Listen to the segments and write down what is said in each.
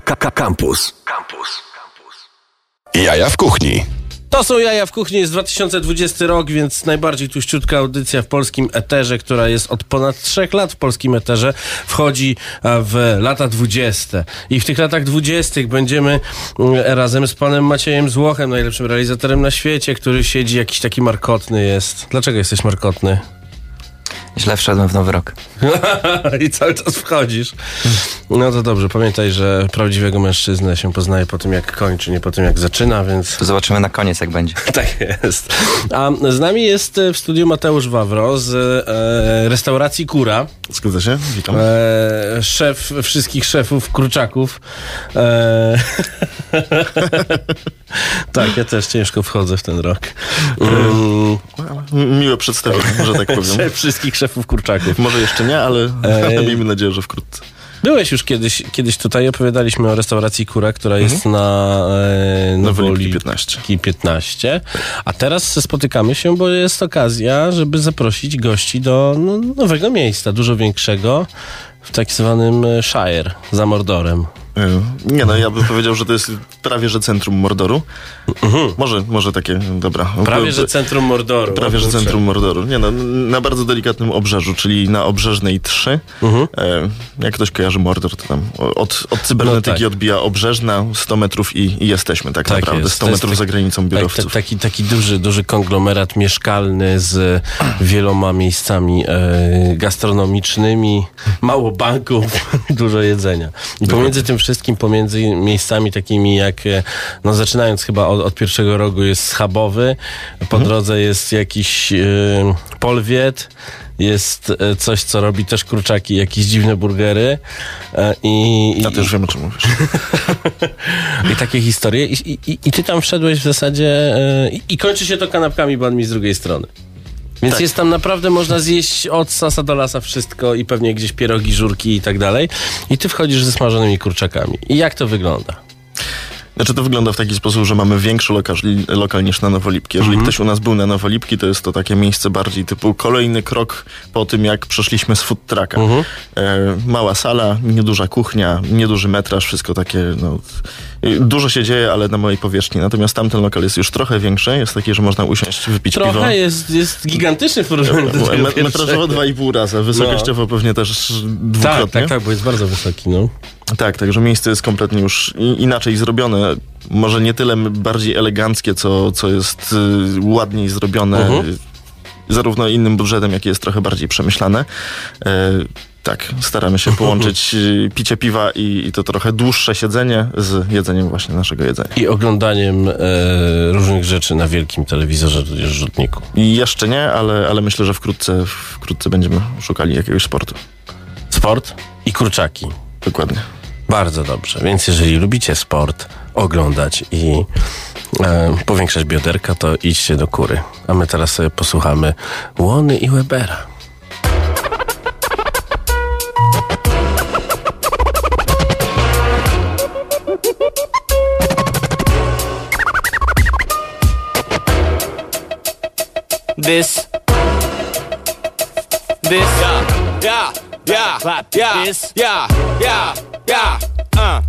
Campus. Campus. Jaja w kuchni. To są Jaja w kuchni, jest 2020 rok, więc najbardziej tuściutka audycja w polskim eterze, która jest od ponad trzech lat w polskim eterze, wchodzi w lata 20. I w tych latach 20 będziemy mm, razem z panem Maciejem Złochem, najlepszym realizatorem na świecie, który siedzi jakiś taki markotny jest. Dlaczego jesteś markotny? Źle wszedłem w nowy rok. I cały czas wchodzisz. No to dobrze, pamiętaj, że prawdziwego mężczyznę się poznaje po tym, jak kończy, nie po tym, jak zaczyna, więc... To zobaczymy na koniec, jak będzie. tak jest. A z nami jest w studiu Mateusz Wawro z e, restauracji Kura. Zgadza się? Witam. E, szef wszystkich szefów kurczaków. E, tak, ja też ciężko wchodzę w ten rok. Mm. Miłe przedstawienie, że tak powiem. Szef wszystkich szefów kurczaków. Może jeszcze nie, ale e... miejmy nadzieję, że wkrótce. Byłeś już kiedyś, kiedyś tutaj, opowiadaliśmy o restauracji Kura, która mhm. jest na e, Nowolipki 15. 15. A teraz spotykamy się, bo jest okazja, żeby zaprosić gości do no, nowego miejsca, dużo większego, w tak zwanym Shire, za Mordorem. E, nie no, ja bym powiedział, że to jest prawie, że centrum Mordoru. Mhm. Może, może takie, dobra. Prawie, że centrum Mordoru. Prawie, że centrum Mordoru. Nie no, na bardzo delikatnym obrzeżu, czyli na Obrzeżnej 3. Mhm. E, jak ktoś kojarzy Mordor, to tam od, od cybernetyki no tak. odbija Obrzeżna 100 metrów i, i jesteśmy tak, tak naprawdę. Jest. 100 metrów za granicą tak, biurowców. Tak, taki, taki duży, duży konglomerat mieszkalny z wieloma miejscami e, gastronomicznymi, mało banków, dużo jedzenia. I pomiędzy tym wszystkim pomiędzy miejscami takimi jak, e, no zaczynając chyba od, od pierwszego rogu jest schabowy, po mhm. drodze jest jakiś y, polwiet, jest e, coś, co robi też kurczaki, jakieś dziwne burgery. I, ja też wiem, o czym mówisz. I takie historie. I, i, I, ty tam wszedłeś w zasadzie i, kończy się to kanapkami banmi z drugiej strony. Więc tak. jest tam naprawdę, można zjeść od sasa do lasa wszystko i pewnie gdzieś pierogi, żurki i tak dalej. I ty wchodzisz ze smażonymi kurczakami. I jak to wygląda? Znaczy to wygląda w taki sposób, że mamy większy lokal, lokal niż na Nowolipki. Jeżeli mhm. ktoś u nas był na Nowolipki, to jest to takie miejsce bardziej typu kolejny krok po tym, jak przeszliśmy z food trucka. Mhm. E, mała sala, nieduża kuchnia, nieduży metraż, wszystko takie, no, dużo się dzieje, ale na mojej powierzchni. Natomiast tamten lokal jest już trochę większy, jest taki, że można usiąść, wypić trochę piwo. Trochę jest, jest gigantyczny w porównaniu do tego Me, Metrażowo dwa i pół razy, wysokościowo no. pewnie też dwukrotnie. Tak, tak, tak, bo jest bardzo wysoki, no. Tak, także miejsce jest kompletnie już inaczej zrobione. Może nie tyle bardziej eleganckie, co, co jest y, ładniej zrobione. Uh mhm. -huh. Zarówno innym budżetem, jak i jest trochę bardziej przemyślane. E, tak, staramy się połączyć y, picie piwa i, i, to trochę dłuższe siedzenie z jedzeniem właśnie naszego jedzenia. I oglądaniem e, różnych rzeczy na wielkim telewizorze tudzież rzutniku. I jeszcze nie, ale, ale myślę, że wkrótce, wkrótce będziemy szukali jakiegoś sportu. Sport i kurczaki. Dokładnie. Bardzo dobrze. Więc jeżeli lubicie sport, oglądać i e, powiększać bioderka, to idźcie do kury. A my teraz sobie posłuchamy Łony i Webera. This. This. Yeah. Yeah. Yeah. Clap. Yeah. This. Yeah. Yeah. Yeah. Uh.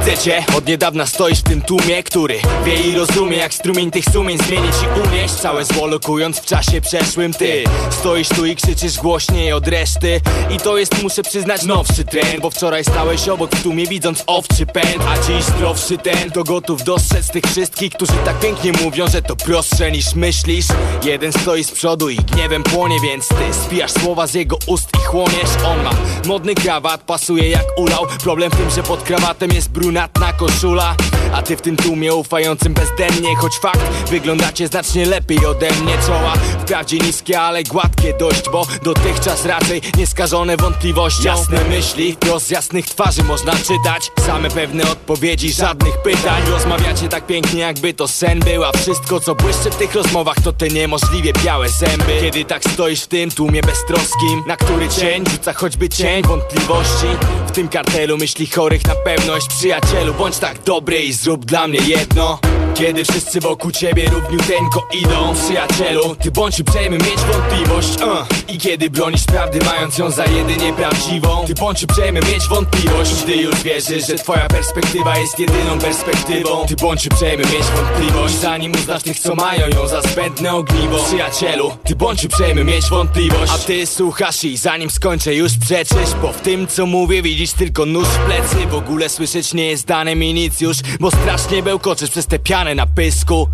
Widzę cię, od niedawna stoisz w tym tłumie Który wie i rozumie jak strumień tych sumień Zmienić i unieść. Całe zło lokując w czasie przeszłym Ty. Stoisz tu i krzyczysz głośniej od reszty. I to jest, muszę przyznać, nowszy trend. Bo wczoraj stałeś obok w tłumie widząc owczy pęd. A dziś zdrowszy ten, to gotów dostrzec tych wszystkich Którzy tak pięknie mówią, że to prostsze niż myślisz. Jeden stoi z przodu i gniewem płonie Więc ty spijasz słowa z jego ust i chłoniesz. On ma modny krawat, pasuje jak ulał. Problem w tym, że pod krawatem jest brunatna koszula. A ty w tym tłumie ufającym bezdennie Choć fakt, wyglądacie znacznie lepiej ode mnie. Czoła wprawdzie niskie, ale gładkie dość Bo dotychczas raczej nieskażone wątpliwością Jasne myśli, wprost jasnych twarzy można czytać. Same pewne odpowiedzi, żadnych pytań. Rozmawiacie tak pięknie jakby to sen był A wszystko co błyszczy w tych rozmowach to te niemożliwie białe zęby. Kiedy tak stoisz w tym tłumie beztroskim Na który cień rzuca choćby cień wątpliwości W tym kartelu myśli chorych na pewność przyjacielu Bądź tak dobry i zrób dla mnie jedno. Kiedy wszyscy wokół ciebie równiuteńko idą Przyjacielu, ty bądź uprzejmy mieć wątpliwość uh. I kiedy bronisz prawdy mając ją za jedynie prawdziwą Ty bądź uprzejmy mieć wątpliwość. Gdy już wierzysz, że twoja perspektywa jest jedyną perspektywą Ty bądź uprzejmy mieć wątpliwość. Zanim uznasz tych co mają ją za zbędne ogniwo Przyjacielu, ty bądź uprzejmy mieć wątpliwość. A ty słuchasz i zanim skończę już przeczysz Bo w tym co mówię widzisz tylko nóż w plecy. W ogóle słyszeć nie jest dane mi nic już Bo strasznie bełkoczysz przez tę pianę na pysku.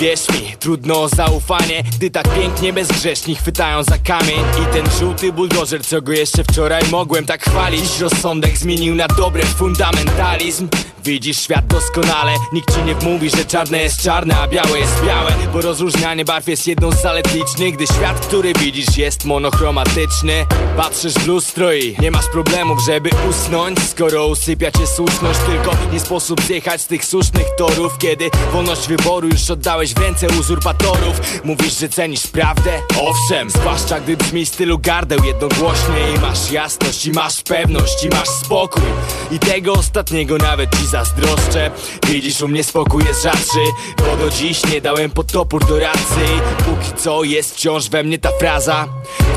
Wierz mi, trudno o zaufanie Gdy tak pięknie bezgrzeszni chwytają za kamień. I ten żółty buldożer, co go jeszcze wczoraj mogłem tak chwalić. Rozsądek zmienił na dobre fundamentalizm. Widzisz świat doskonale Nikt ci nie mówi, że czarne jest czarne, a białe jest białe. Bo rozróżnianie barw jest jedną z zalet licznych Gdy świat, który widzisz jest monochromatyczny. Patrzysz w lustro i nie masz problemów, żeby usnąć. Skoro usypia cię słuszność Tylko nie sposób zjechać z tych słusznych torów. Kiedy wolność wyboru już oddałeś w ręce uzurpatorów. Mówisz, że cenisz prawdę? Owszem, zwłaszcza gdy brzmi stylu gardeł jednogłośnie. I masz jasność, i masz pewność, i masz spokój. I tego ostatniego nawet ci zazdroszczę. Widzisz, u mnie spokój jest rzadszy Bo do dziś nie dałem pod topór do racy Póki co jest wciąż we mnie ta fraza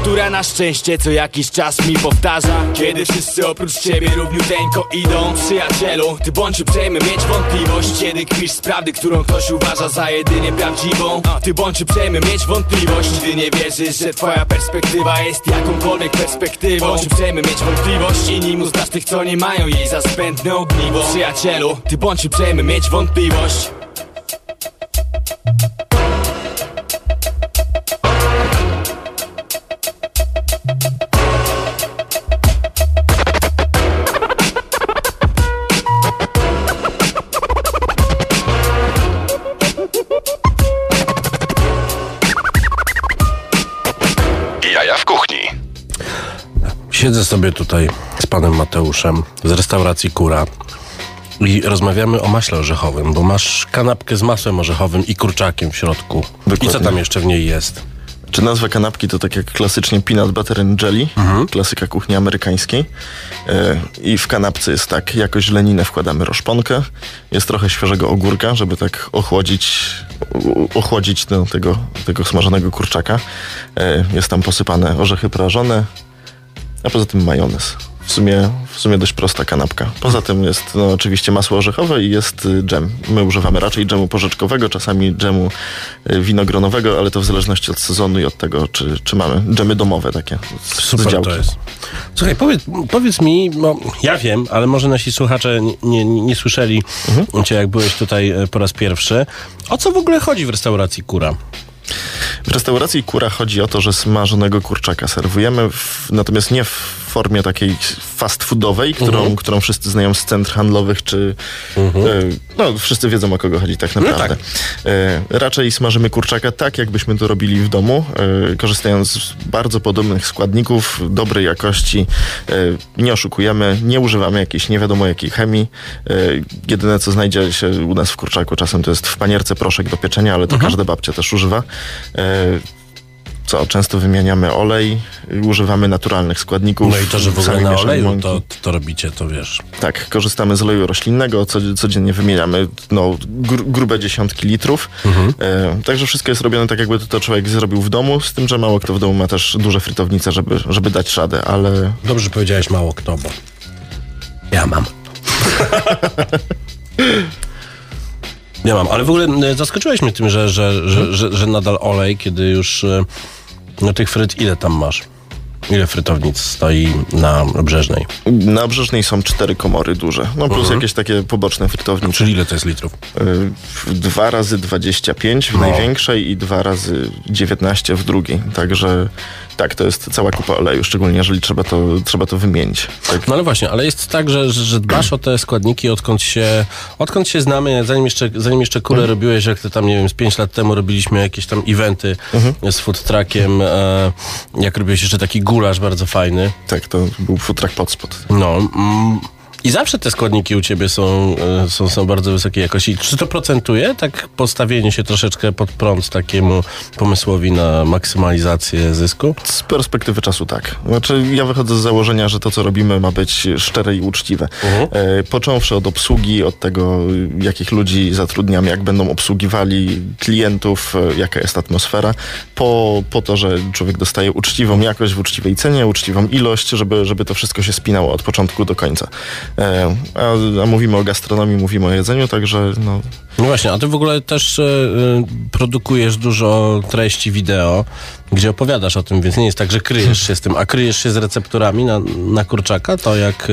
Która na szczęście co jakiś czas mi powtarza. Kiedy wszyscy oprócz ciebie równiuteńko idą Przyjacielu, ty bądź uprzejmy mieć wątpliwość. Kiedy kpisz z prawdy, którą ktoś uważa za jedynie prawdziwą. Ty bądź uprzejmy mieć wątpliwość. Gdy nie wierzysz, że twoja perspektywa jest jakąkolwiek perspektywą. Bądź uprzejmy mieć wątpliwość I nim uznasz tych, co nie mają jej za zbędne ogniwo. Przyjacielu, ty bądź uprzejmy mieć wątpliwość Siedzę sobie tutaj z panem Mateuszem z restauracji Kura i rozmawiamy o maśle orzechowym, bo masz kanapkę z masłem orzechowym i kurczakiem w środku. I co Dokładnie. tam jeszcze w niej jest? Czy nazwa kanapki to tak jak klasycznie peanut butter and jelly, klasyka kuchni amerykańskiej. E, I w kanapce jest tak, jakoś leninę wkładamy roszponkę, jest trochę świeżego ogórka, żeby tak ochłodzić, ochłodzić no, tego, tego smażonego kurczaka. E, Jest tam posypane orzechy prażone, a poza tym majonez. W sumie, w sumie dość prosta kanapka. Poza tym jest no, oczywiście masło orzechowe i jest y, dżem. My używamy raczej dżemu porzeczkowego, czasami dżemu y, winogronowego, ale to w zależności od sezonu i od tego, czy, czy mamy dżemy domowe takie z, z Super działki. to jest. Słuchaj, powiedz, powiedz mi, no, ja wiem, ale może nasi słuchacze nie, nie, nie słyszeli cię, jak byłeś tutaj e, po raz pierwszy. O co w ogóle chodzi w restauracji Kura? W restauracji Kura chodzi o to, że smażonego kurczaka serwujemy, w, natomiast nie w formie takiej fast foodowej, którą, Mhm. którą wszyscy znają z centr handlowych, czy e, no wszyscy wiedzą o kogo chodzi tak naprawdę. E, raczej smażymy kurczaka tak, jakbyśmy to robili w domu, e, korzystając z bardzo podobnych składników, dobrej jakości, nie oszukujemy, nie używamy jakiejś nie wiadomo jakiej chemii. Jedyne co znajdzie się u nas w kurczaku czasem to jest w panierce proszek do pieczenia, ale to każda babcia też używa. Co, często wymieniamy olej, używamy naturalnych składników. No i to, że w ogóle na oleju to, to robicie, to wiesz. Tak, korzystamy z oleju roślinnego, co, codziennie wymieniamy no, gr, grube dziesiątki litrów. E, także wszystko jest robione tak, jakby to, człowiek zrobił w domu, z tym, że mało kto w domu ma też duże frytownice, żeby, żeby dać radę, ale Dobrze powiedziałeś mało kto, bo ja mam. Ja mam, ale w ogóle zaskoczyłeś mnie tym, że, że, że, że, że nadal olej, kiedy już e, no tych fryt ile tam masz? Ile frytownic stoi na Brzeżnej? na Brzeżnej są cztery komory duże, no plus jakieś takie poboczne frytownice. Czyli ile to jest litrów? Y, Dwa razy 25 w No. największej i dwa razy 19 w drugiej. Także tak, to jest cała kupa oleju, szczególnie jeżeli trzeba to, trzeba to wymienić. Tak. No ale właśnie, ale jest tak, że, że, że dbasz o te składniki, odkąd się, odkąd się znamy, zanim jeszcze, zanim jeszcze kurę Mhm. robiłeś, jak ty tam, nie wiem, z 5 lat temu robiliśmy jakieś tam eventy Mhm. z food truckiem, e, jak robiłeś jeszcze taki gulasz bardzo fajny. tak, to był futrak pod spod. No, mm, I zawsze te składniki u ciebie są, e, są, są bardzo wysokiej jakości. Czy to procentuje? Tak postawienie się troszeczkę pod prąd takiemu pomysłowi na maksymalizację zysku? Z perspektywy czasu tak. Znaczy ja wychodzę z założenia, że to co robimy ma być szczere i uczciwe. Mhm. E, począwszy od obsługi, od tego jakich ludzi zatrudniamy, jak będą obsługiwali klientów, e, jaka jest atmosfera, po, po to, że człowiek dostaje uczciwą jakość w uczciwej cenie, uczciwą ilość, żeby, żeby to wszystko się spinało od początku do końca. E, a, a mówimy o gastronomii, mówimy o jedzeniu, także no, No właśnie, a ty w ogóle też e, e, produkujesz dużo treści wideo, gdzie opowiadasz o tym, więc nie jest tak, że kryjesz się z tym, a kryjesz się z recepturami na, na kurczaka, to jak...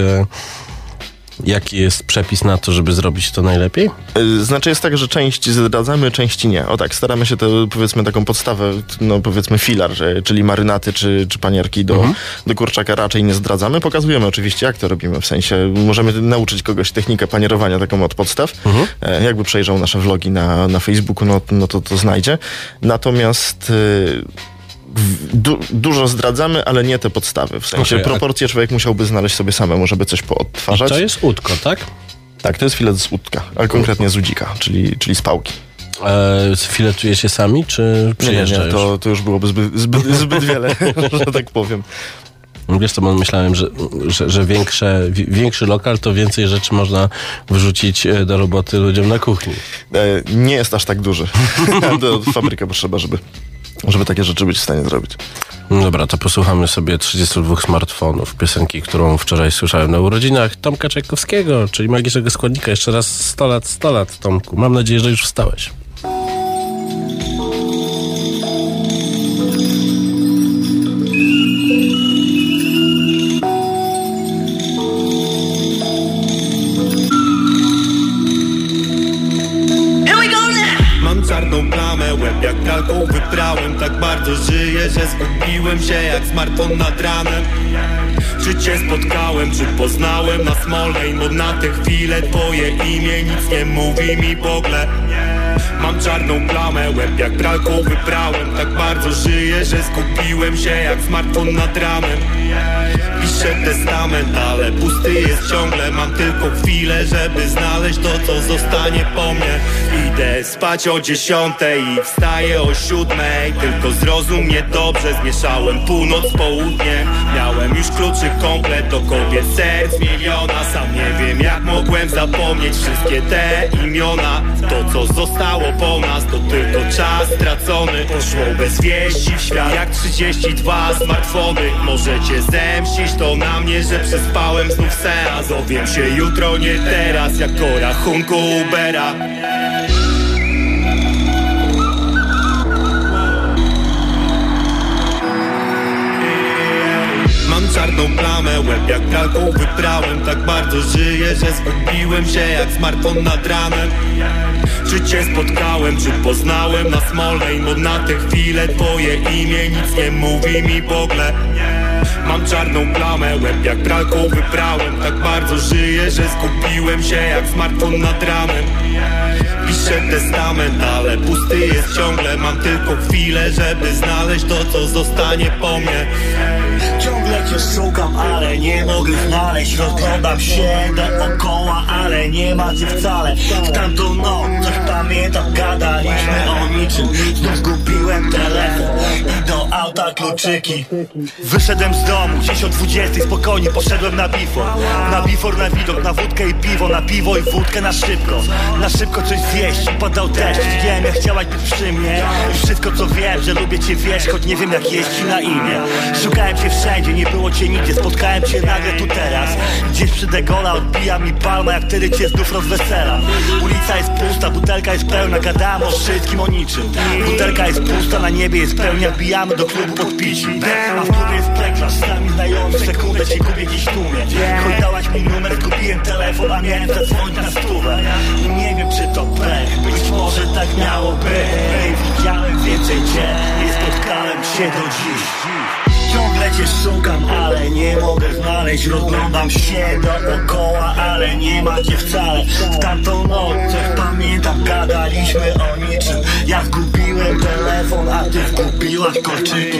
Jaki jest przepis na to, żeby zrobić to najlepiej? Y, Znaczy jest tak, że część zdradzamy, części nie. O tak, staramy się to powiedzmy taką podstawę, no powiedzmy filar, czyli marynaty czy, czy panierki do, do kurczaka raczej nie zdradzamy. Pokazujemy oczywiście jak to robimy, w sensie możemy nauczyć kogoś technikę panierowania taką od podstaw. E, jakby przejrzał nasze vlogi na, na Facebooku, no, no to to znajdzie. Natomiast... Du, dużo zdradzamy, ale nie te podstawy. W sensie a- proporcje człowiek musiałby znaleźć sobie samemu, żeby coś poodtwarzać. To jest udko, tak? Tak, to jest filet z łódka, ale konkretnie z udzika, czyli, czyli z pałki. E, filetujecie sami, czy Nie, nie, nie, to, to już byłoby zbyt, zbyt, zbyt wiele, że tak powiem. Wiesz co, myślałem, że, że, że większe, wi- większy lokal, to więcej rzeczy można wyrzucić e, do roboty ludziom na kuchni. E, nie jest aż tak duży. Do fabryka potrzeba, żeby, żeby takie rzeczy być w stanie zrobić. Dobra, to posłuchamy sobie 32 smartfonów, piosenki, którą wczoraj słyszałem na urodzinach Tomka Czajkowskiego, czyli magicznego składnika. Jeszcze raz 100 lat, 100 lat, Tomku. Mam nadzieję, że już wstałeś. Mam czarną plamę, łeb jak kalką Tak bardzo żyję, że zgubiłem się jak smartfon nad ranem. Czy cię spotkałem, czy poznałem na Smolnej? Bo na tę chwilę twoje imię nic nie mówi mi w ogóle Mam czarną plamę, łeb jak pralką wyprałem. Tak bardzo żyję, że zgubiłem się jak smartfon nad ramem. Piszę testament, ale pusty jest ciągle. Mam tylko chwilę, żeby znaleźć to, co zostanie po mnie. Idę spać o dziesiątej i wstaję o siódmej. Tylko zrozum mnie dobrze, zmieszałem północ z południem. Miałem już kluczy komplet do kobiet serc miliona. Sam nie wiem jak mogłem zapomnieć wszystkie te imiona. To co zostało po nas to tylko czas stracony. Poszło bez wieści w świat. Jak 32 smartfony. Możecie zemścić to na mnie, że przespałem znów seans. Dowiem się jutro, nie teraz, jak o rachunku Ubera. Czarną plamę, łeb jak kalką wyprałem. Tak bardzo żyję, że zgubiłem się jak smartfon nad ranem Czy cię spotkałem, czy poznałem na Smolnej? Bo na tę chwilę twoje imię nic nie mówi mi w ogóle. Mam czarną plamę, łeb jak pralką wyprałem. Tak bardzo żyję, że zgubiłem się jak smartfon nad ranem Piszę testament, ale pusty jest ciągle. Mam tylko chwilę, żeby znaleźć to, co zostanie po mnie Szukam, ale nie mogę znaleźć. Rozglądam się dookoła, ale nie ma cię wcale. W tamtą noc, coś pamiętam, gadaliśmy o niczym. Znów zgubiłem telefon i do auta kluczyki. Wyszedłem z domu, gdzieś o 20 spokojnie poszedłem na bifor. Na bifor, na widok, na wódkę i piwo Na piwo i wódkę na szybko. Na szybko coś zjeść, padał deszcz. Wiem jak chciałaś być przy mnie. I wszystko co wiem, że lubię cię wiesz Choć nie wiem jak jest ci na imię. Szukałem cię wszędzie, nie było cię nigdzie Spotkałem cię nagle tu teraz. Gdzieś przy Degola odbija mi palma Jak wtedy cię znów rozwesela. Ulica jest pusta, butelka jest pełna Gadamy o wszystkim, o niczym. Butelka jest pusta, na niebie jest pełnia Wbijamy do klubu podpici. A w klubie jest preklarz, z nami znajomy Sekundę cię gubię gdzieś tłumie Choć dałaś mi numer, zgubiłem telefon A miałem zadzwonić na stówę. I nie wiem czy to pech Być może tak miało być. Widziałem więcej cię Nie spotkałem cię do dziś Ciągle cię szukam, ale nie mogę znaleźć. Rozglądam się dookoła, ale nie ma cię wcale. W tamtą noc, pamiętam, gadaliśmy o niczym. Ja zgubiłem telefon, a ty zgubiłaś kolczyki.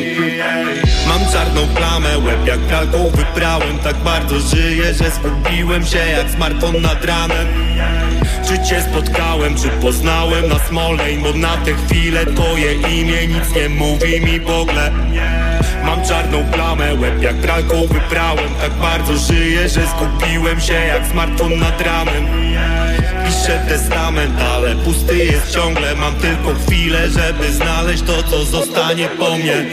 Mam czarną plamę, łeb jak pralką wyprałem. Tak bardzo żyję, że zgubiłem się jak smartfon nad ranem. Czy cię spotkałem, czy poznałem na Smolein Bo na tę chwilę twoje imię nic nie mówi mi w ogóle Mam czarną plamę, łeb jak pralką wyprałem. Tak bardzo żyję, że zgubiłem się jak smartfon nad ranem Piszę testament, ale pusty jest ciągle. Mam tylko chwilę, żeby znaleźć to, co zostanie po mnie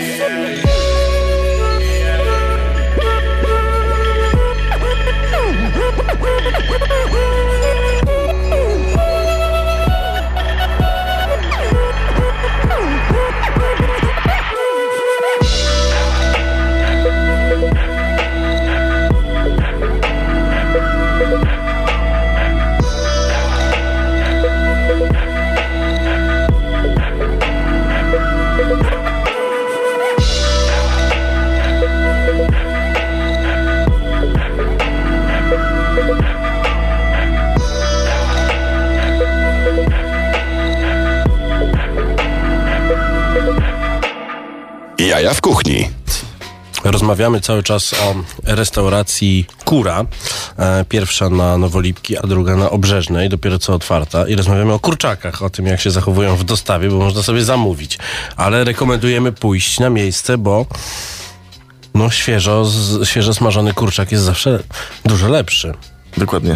Jaja w kuchni. Rozmawiamy cały czas o restauracji Kura. E, Pierwsza na Nowolipki, a druga na Obrzeżnej, dopiero co otwarta. I rozmawiamy o kurczakach, o tym jak się zachowują w dostawie, bo można sobie zamówić. Ale rekomendujemy pójść na miejsce, bo no świeżo, świeżo smażony kurczak jest zawsze dużo lepszy. Dokładnie.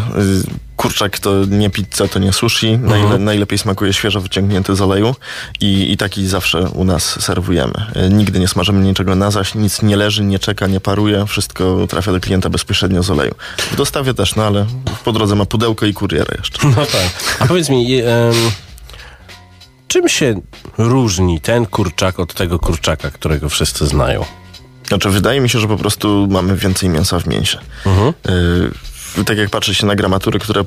Kurczak to nie pizza, to nie sushi. Najle, najlepiej smakuje świeżo wyciągnięty z oleju i, i taki zawsze u nas serwujemy. Y, Nigdy nie smażymy niczego na zaś, nic nie leży, nie czeka, nie paruje. Wszystko trafia do klienta bezpośrednio z oleju. W dostawie też, no ale po drodze ma pudełko i kuriera jeszcze. No tak. A powiedz mi, czym się różni ten kurczak od tego kurczaka, którego wszyscy znają? Znaczy, wydaje mi się, że po prostu mamy więcej mięsa w mięsie. Y, tak jak patrzy się na gramatury, które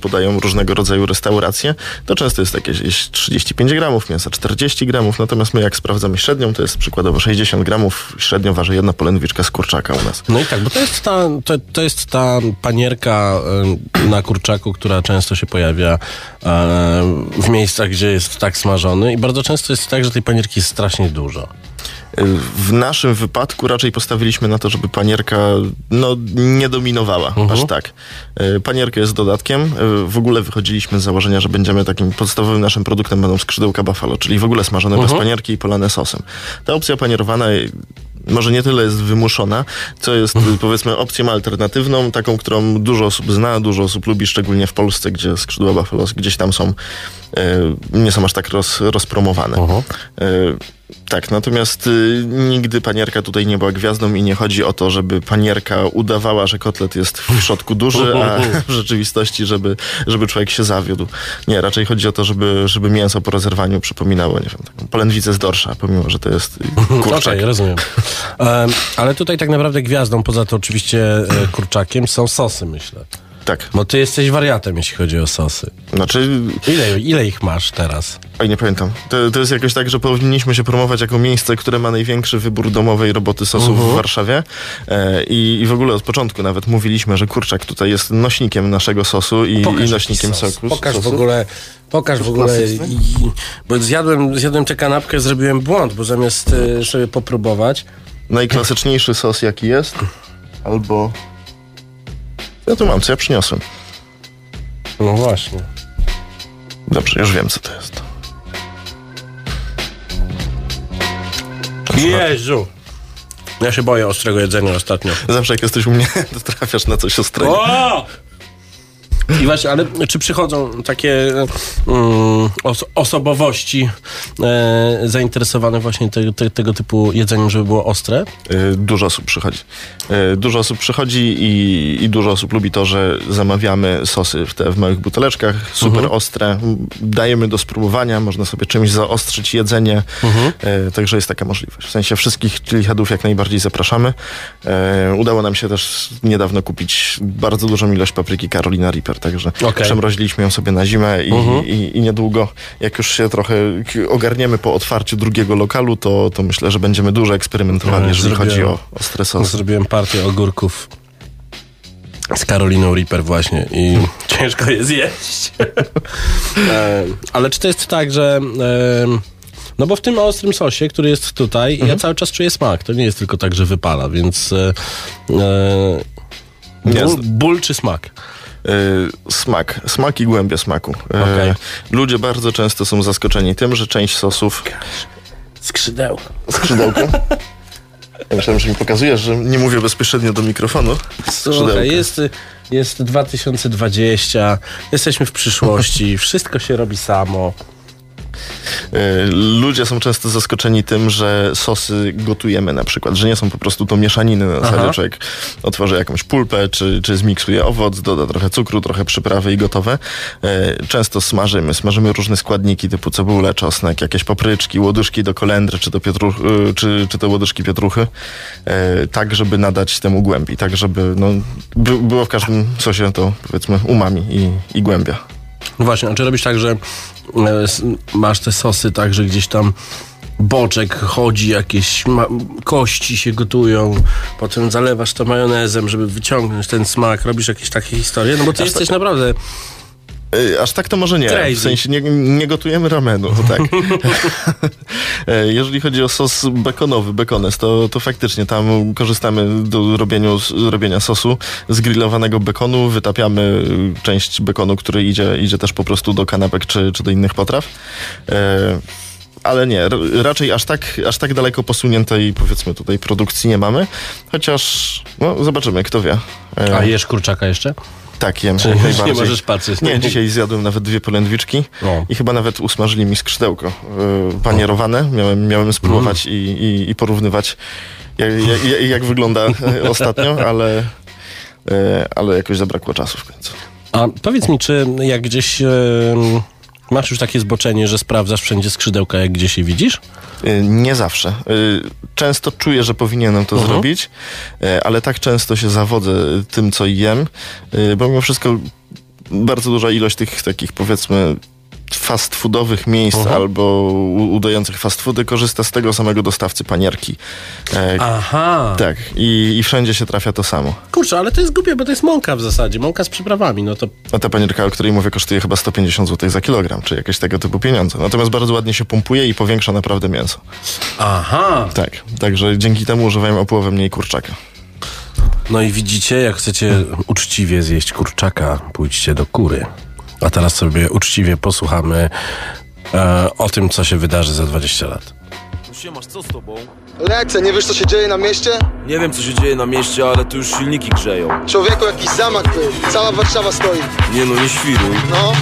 podają różnego rodzaju restauracje, to często jest jakieś 35 gramów mięsa, 40 gramów, natomiast my jak sprawdzamy średnią, to jest przykładowo 60 gramów, średnio waży jedna polędwiczka z kurczaka u nas. No i tak, bo to jest ta, to, to jest ta panierka na kurczaku, która często się pojawia w miejscach, gdzie jest tak smażony i bardzo często jest tak, że tej panierki jest strasznie dużo. W naszym wypadku raczej postawiliśmy na to, żeby panierka no, nie dominowała aż tak. Y, Panierka jest dodatkiem. Y, W ogóle wychodziliśmy z założenia, że będziemy takim podstawowym naszym produktem będą skrzydełka buffalo, czyli w ogóle smażone bez panierki i polane sosem. Ta opcja panierowana y, może nie tyle jest wymuszona, co jest y, powiedzmy opcją alternatywną, taką, którą dużo osób zna, dużo osób lubi, szczególnie w Polsce, gdzie skrzydła buffalo gdzieś tam są, nie są aż tak roz, rozpromowane. Y, tak, natomiast y, nigdy panierka tutaj nie była gwiazdą i nie chodzi o to, żeby panierka udawała, że kotlet jest w środku duży, a w rzeczywistości, żeby, żeby człowiek się zawiódł. Nie, raczej chodzi o to, żeby, żeby mięso po rozerwaniu przypominało, nie wiem, taką polędwicę z dorsza, pomimo, że to jest y, kurczak. Okej, rozumiem. Em, ale tutaj tak naprawdę gwiazdą, poza to oczywiście e, kurczakiem, są sosy, myślę. Tak, Bo ty jesteś wariatem, jeśli chodzi o sosy. znaczy Ile, ile ich masz teraz? Oj, nie pamiętam. To, to jest jakoś tak, że powinniśmy się promować jako miejsce, które ma największy wybór domowej roboty sosów w Warszawie. E, i, I w ogóle od początku nawet mówiliśmy, że kurczak tutaj jest nośnikiem naszego sosu i, i nośnikiem sos. soku. Pokaż w sosu. ogóle, pokaż w ogóle. I, bo zjadłem, zjadłem tę kanapkę, zrobiłem błąd, bo zamiast e, sobie popróbować, Najklasyczniejszy sos, jaki jest. Albo... Ja tu mam, co ja przyniosłem. no właśnie. Dobrze, już wiem, co to jest. Jezu! Ja się boję ostrego jedzenia ostatnio. Zawsze jak jesteś u mnie, to trafiasz na coś ostrego. O! I właśnie, ale czy przychodzą takie mm, os- osobowości e, zainteresowane właśnie te, te, tego typu jedzeniem, żeby było ostre? Y, Dużo osób przychodzi. Y, Dużo osób przychodzi i, i dużo osób lubi to, że zamawiamy sosy w te w małych buteleczkach, super ostre. Dajemy do spróbowania, można sobie czymś zaostrzyć jedzenie. Y, Także jest taka możliwość. W sensie wszystkich klichadów jak najbardziej zapraszamy. Y, Udało nam się też niedawno kupić bardzo dużą ilość papryki Carolina Reaper. Super, także Okej. przemroziliśmy ją sobie na zimę i, Mhm. i, i niedługo, jak już się trochę ogarniemy po otwarciu drugiego lokalu, to, to myślę, że będziemy dużo eksperymentowali, No, jeżeli chodzi o ostre sosy. Zrobiłem partię ogórków z Karoliną Reaper właśnie i ciężko je zjeść. E, Ale czy to jest tak, że... No bo w tym ostrym sosie, który jest tutaj, Mhm. ja cały czas czuję smak. To nie jest tylko tak, że wypala, więc... e, e, Ból, ból czy smak? Y, smak, smak i głębia smaku. Y, Okej. Ludzie bardzo często są zaskoczeni tym, że część sosów Skrzydełko. skrzydełko. Ja myślałem, że mi pokazujesz, że nie mówię bezpośrednio do mikrofonu. Słuchaj, jest, jest 2020, jesteśmy w przyszłości, wszystko się robi samo. Y, Ludzie są często zaskoczeni tym, że sosy gotujemy na przykład, że nie są po prostu to mieszaniny na zasadzie człowiek otworzy jakąś pulpę, czy, czy zmiksuje owoc, doda trochę cukru, trochę przyprawy i gotowe. Y, Często smażymy, smażymy różne składniki typu cebulę, czosnek, jakieś papryczki, łodyżki do kolendry, czy, do pietruch, y, czy, czy te łodyżki pietruchy, tak żeby nadać temu głębi, tak żeby no, by, było w każdym sosie to powiedzmy umami i, i głębia. No właśnie, a czy robisz tak, że e, masz te sosy tak, że gdzieś tam boczek chodzi, jakieś kości się gotują, potem zalewasz to majonezem, żeby wyciągnąć ten smak, robisz jakieś takie historie, no bo ty jesteś naprawdę... Aż tak to może nie. Crazy. W sensie nie, nie gotujemy ramenu, tak. E, Jeżeli chodzi o sos bekonowy, bekones, to, to faktycznie tam korzystamy do robieniu, robienia sosu z grillowanego bekonu, wytapiamy część bekonu, który idzie, idzie też po prostu do kanapek czy, czy do innych potraw. E, ale nie, raczej aż tak, aż tak daleko posuniętej powiedzmy tutaj produkcji nie mamy, chociaż no, zobaczymy, kto wie. E, A jesz kurczaka jeszcze? Tak, jem. Czy jak już nie możesz patrzeć? Nie, dzisiaj zjadłem nawet dwie polędwiczki O. i chyba nawet usmażyli mi skrzydełko yy, panierowane. Miałem, miałem spróbować Mm. i, i, i porównywać, jak, jak, jak wygląda e, ostatnio, ale, e, ale jakoś zabrakło czasu w końcu. A powiedz mi, czy jak gdzieś... Masz już takie zboczenie, że sprawdzasz wszędzie skrzydełka, jak gdzieś je widzisz? Y, Nie zawsze. Y, Często czuję, że powinienem to Mhm. zrobić, y, ale tak często się zawodzę tym, co jem, bo mimo wszystko bardzo duża ilość tych takich powiedzmy fast foodowych miejsc Mhm. albo udających fast foody korzysta z tego samego dostawcy panierki. E, Aha. Tak, i, i wszędzie się trafia to samo. Kurczę, ale to jest głupie, bo to jest mąka w zasadzie, mąka z przyprawami, no to... A ta panierka, o której mówię, kosztuje chyba 150 zł za kilogram, czy jakieś tego typu pieniądze. Natomiast bardzo ładnie się pompuje i powiększa naprawdę mięso. Aha. Tak, także dzięki temu używałem o połowę mniej kurczaka. No i widzicie, jak chcecie uczciwie zjeść kurczaka, pójdźcie do kury. A teraz sobie uczciwie posłuchamy e, o tym, co się wydarzy za 20 lat. Siemasz, co z tobą? Lecę, nie wiesz co się dzieje na mieście? Nie wiem co się dzieje na mieście, ale tu już silniki grzeją. Człowieku, jakiś zamach był. Cała Warszawa stoi. Nie no, nie świruj. No.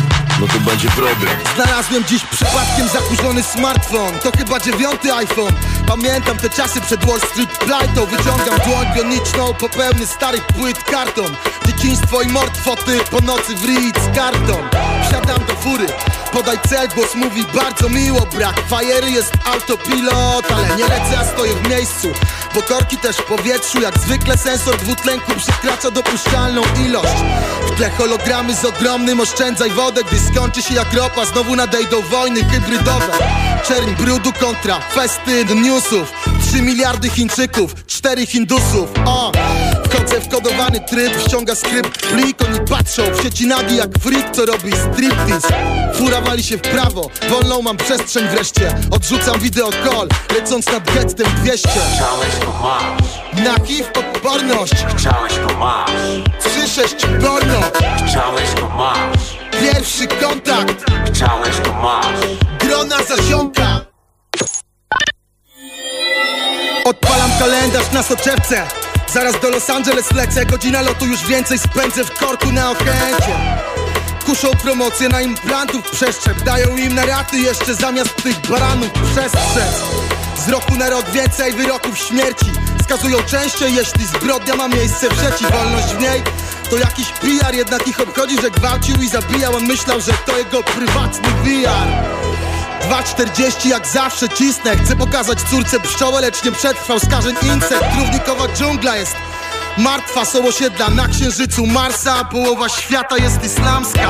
No to będzie problem. Znalazłem dziś przypadkiem zakurzony smartfon To chyba dziewiąty iPhone Pamiętam te czasy przed Wall Street Flighto Wyciągam dłoń bioniczną po pełny starych płyt karton. Dzieciństwo i mord foty po nocy w Ritz karton Wsiadam do fury, podaj cel, głos mówi bardzo miło. Brak fajery jest autopilot, ale nie lecę, a stoję w miejscu Bo korki też w powietrzu, jak zwykle sensor dwutlenku przekracza dopuszczalną ilość. W tle hologramy z ogromnym oszczędzaj wodę, gdy skończy się jak ropa Znowu nadejdą wojny hybrydowe. Czerń brudu kontra festyn newsów. 3 miliardy Chińczyków, 4 Hindusów. O! Wchodzę w kodowany tryb, ściąga skrypt. Plik Oni patrzą w sieci nagi jak freak, co robi striptease. Fura wali się w prawo, wolną mam przestrzeń wreszcie. Odrzucam wideo call, lecąc nad gettem 200 Chciałeś to masz, Na HIV odporność, chciałeś to masz, 3-6 porno. Chciałeś to masz, Pierwszy kontakt, chciałeś to masz. grona zaziomka. Odpalam kalendarz na soczewce Zaraz do Los Angeles lecę Godzina lotu już więcej spędzę w korku na Ochęcie Kuszą promocje na implantów przeszczep Dają im na raty jeszcze zamiast tych baranów przestrzec. Z roku na rok więcej wyroków śmierci Skazują częściej jeśli zbrodnia ma miejsce w sieci Wolność w niej. To jakiś PR Jednak ich obchodzi, że gwałcił i zabijał On myślał, że to jego prywatny VR 2,40 jak zawsze cisnę. Chcę pokazać córce pszczołę, lecz nie przetrwał skażeń insekt Równikowa dżungla jest Martwa są osiedla na księżycu Marsa Połowa świata jest islamska.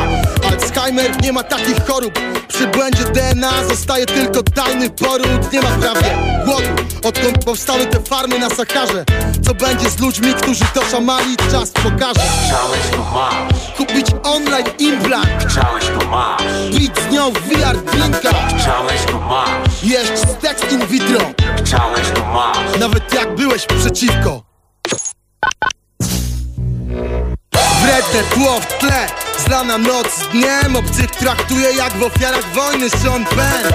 Alzheimer nie ma takich chorób. Przy błędzie DNA zostaje tylko tajny poród. Nie ma prawie głodu. Odkąd powstały te farmy na Saharze Co będzie z ludźmi, którzy to szamali Czas pokaże. Chciałeś to masz, Kupić online implant chciałeś to masz, Bić z nią w VR drinka. Chciałeś to masz, Jeść seks in vitro chciałeś to masz. Nawet jak byłeś przeciwko Wredne tło w tle Zlana noc z dniem. Obcych traktuje jak w ofiarach wojny Sean Penn.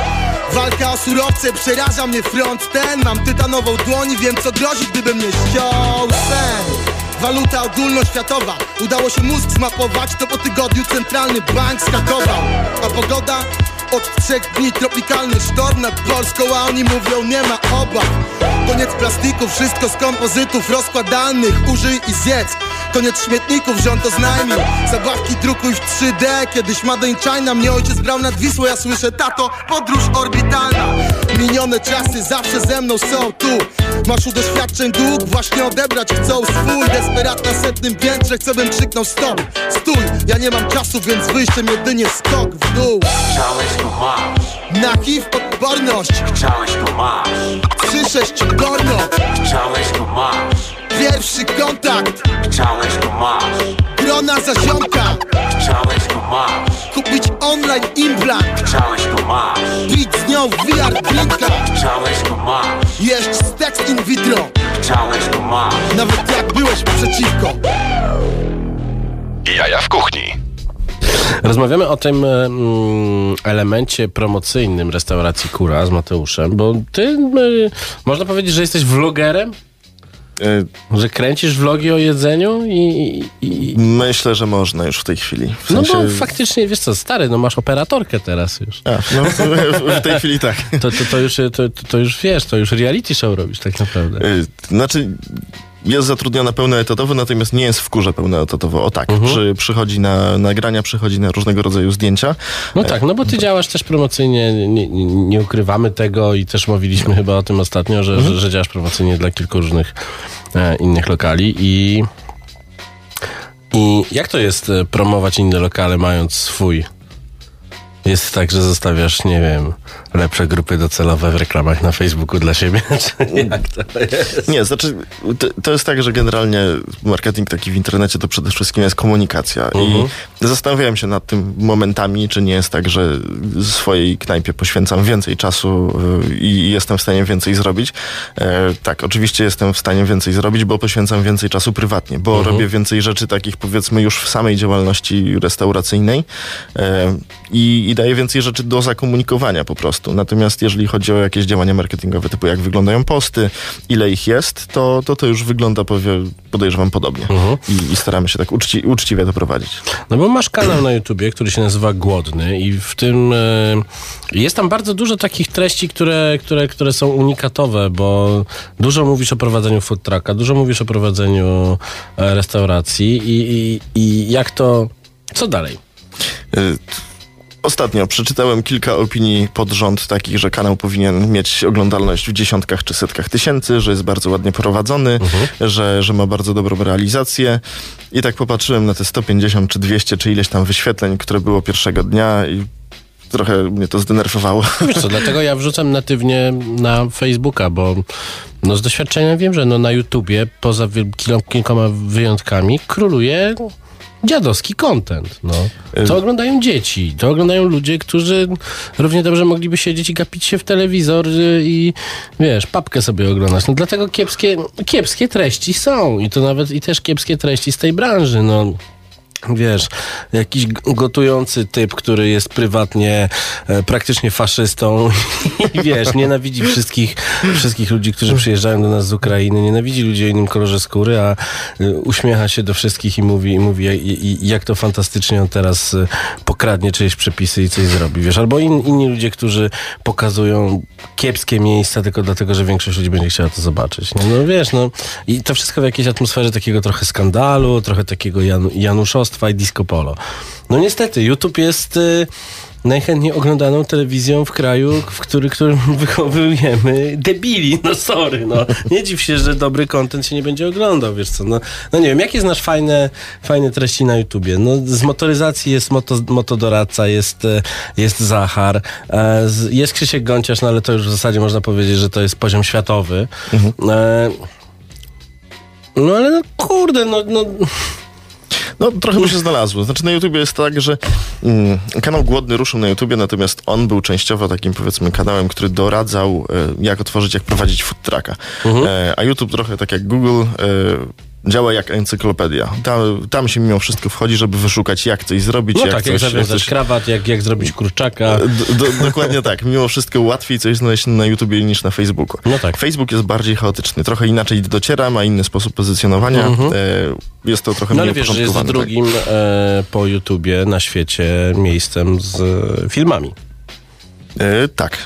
Walka o surowce przeraża mnie front ten. Mam tytanową dłoń i wiem co grozi gdybym nie ściął sen. Waluta ogólnoświatowa. Udało się mózg zmapować To po tygodniu centralny bank skakował. A pogoda? Od trzech dni tropikalny sztorm nad Polską A oni mówią nie ma obaw. Koniec plastiku, wszystko z kompozytów rozkładalnych Użyj i zjedz. Koniec śmietników, rząd oznajmił. Zabawki drukuj w 3D Kiedyś Made in China Mnie ojciec brał nad Wisłą Ja słyszę, tato, podróż orbitalna. Minione czasy zawsze ze mną są tu. Masz doświadczeń dług Właśnie odebrać chcą swój. Desperat na setnym piętrze Chcę bym krzyknął stop Stój, ja nie mam czasu Więc wyjściem jedynie skok w dół. Chciałeś to masz, Na HIV odporność. Chciałeś to masz, 3-6 gorno chciałeś to masz, Pierwszy kontakt. Chciałeś to masz, Grona za ziomka chciałeś to masz, Kupić online implant. Chciałeś to masz, Bić z nią w VR drinka chciałeś to masz, Jeść seks in vitro. Chciałeś to masz. Nawet jak byłeś przeciwko. Jaja w kuchni. Rozmawiamy o tym e, mm, elemencie promocyjnym restauracji Kura z Mateuszem, bo ty, e, można powiedzieć, że jesteś vlogerem? E, Że kręcisz vlogi o jedzeniu i... i, i Myślę, że można już w tej chwili. W no sensie... bo faktycznie, wiesz co, stary, no masz operatorkę teraz już. A, no, w- tej chwili tak. To, to, to, już, to, to już wiesz, to już reality show robisz tak naprawdę. Znaczy, jest zatrudniona pełnoetatowo, natomiast nie jest w kurze pełnoetatowo. O tak, Mhm. przy, przychodzi na nagrania, przychodzi na różnego rodzaju zdjęcia. No tak, no bo ty działasz też promocyjnie, nie, nie, ukrywamy tego i też mówiliśmy chyba o tym ostatnio, że, że, że działasz promocyjnie dla kilku różnych e, innych lokali i i jak to jest e, promować inne lokale mając swój? Jest tak, że zostawiasz, nie wiem, lepsze grupy docelowe w reklamach na Facebooku dla siebie? Czy jak to jest? Nie, znaczy, to, to jest tak, że generalnie marketing taki w internecie to przede wszystkim jest komunikacja. Mhm. I zastanawiałem się nad tym momentami, czy nie jest tak, że swojej knajpie poświęcam więcej czasu y, i jestem w stanie więcej zrobić. E, tak, oczywiście jestem w stanie więcej zrobić, bo poświęcam więcej czasu prywatnie, bo Mhm. robię więcej rzeczy takich powiedzmy już w samej działalności restauracyjnej e, i, i daję więcej rzeczy do zakomunikowania po prostu. Natomiast jeżeli chodzi o jakieś działania marketingowe, typu jak wyglądają posty, ile ich jest, to to, to już wygląda, powie, podejrzewam, podobnie. I, I staramy się tak uczci, uczciwie to prowadzić. No bo masz kanał na YouTubie, który się nazywa Głodny i w tym e, jest tam bardzo dużo takich treści, które, które, które są unikatowe, bo dużo mówisz o prowadzeniu food trucka, dużo mówisz o prowadzeniu e, restauracji i, i, i jak to... Co dalej? Y, Ostatnio przeczytałem kilka opinii pod rząd takich, że kanał powinien mieć oglądalność w dziesiątkach czy setkach tysięcy, że jest bardzo ładnie prowadzony, że, że ma bardzo dobrą realizację. I tak popatrzyłem na te 150 czy 200 czy ileś tam wyświetleń, które było pierwszego dnia i trochę mnie to zdenerwowało. Wiesz co, dlatego ja wrzucam natywnie na Facebooka, bo no z doświadczenia wiem, że no na YouTubie poza kilkoma wyjątkami króluje dziadowski content. No. To oglądają dzieci, to oglądają ludzie, którzy równie dobrze mogliby siedzieć i gapić się w telewizor y, i wiesz, papkę sobie oglądać. No dlatego kiepskie, kiepskie treści są i to nawet i też kiepskie treści z tej branży. No. Wiesz, jakiś gotujący typ, który jest prywatnie e, praktycznie faszystą i wiesz, nienawidzi wszystkich, wszystkich ludzi, którzy przyjeżdżają do nas z Ukrainy, nienawidzi ludzi o innym kolorze skóry, a e, uśmiecha się do wszystkich i mówi, i mówi i, i, jak to fantastycznie on teraz e, pokradnie czyjeś przepisy i coś zrobi, wiesz, albo in, inni ludzie, którzy pokazują kiepskie miejsca tylko dlatego, że większość ludzi będzie chciała to zobaczyć. Nie? No wiesz, no i to wszystko w jakiejś atmosferze takiego trochę skandalu, trochę takiego jan, januszostwa, dziadostwa i disco polo. No niestety, YouTube jest y, najchętniej oglądaną telewizją w kraju, w który, którym wychowujemy debili. No sorry, no. Nie dziw się, że dobry content się nie będzie oglądał, wiesz co. No, no nie wiem, jakie znasz fajne, fajne treści na YouTubie? No z motoryzacji jest moto, motodoradca, jest, e, jest Zachar, e, jest Krzysiek Gąciarz, no ale to już w zasadzie można powiedzieć, że to jest poziom światowy. E, no ale no kurde, no, no No, trochę by się znalazło. Znaczy na YouTubie jest tak, że mm, kanał Głodny ruszył na YouTubie, natomiast on był częściowo takim powiedzmy kanałem, który doradzał, e, jak otworzyć, jak prowadzić food trucka. E, a YouTube trochę tak jak Google e, działa jak encyklopedia. Tam, tam się mimo wszystko wchodzi, żeby wyszukać, jak coś zrobić, No jak tak, coś... jak zawiązać coś- krawat, jak, jak zrobić kurczaka. D- do, dokładnie tak. Mimo wszystko łatwiej coś znaleźć na YouTubie niż na Facebooku. No tak. Facebook jest bardziej chaotyczny. Trochę inaczej dociera, ma inny sposób pozycjonowania. E, jest to trochę Mhm. No ale mniej wiesz, że jest tak. drugim e, po YouTubie na świecie miejscem z filmami. E, tak.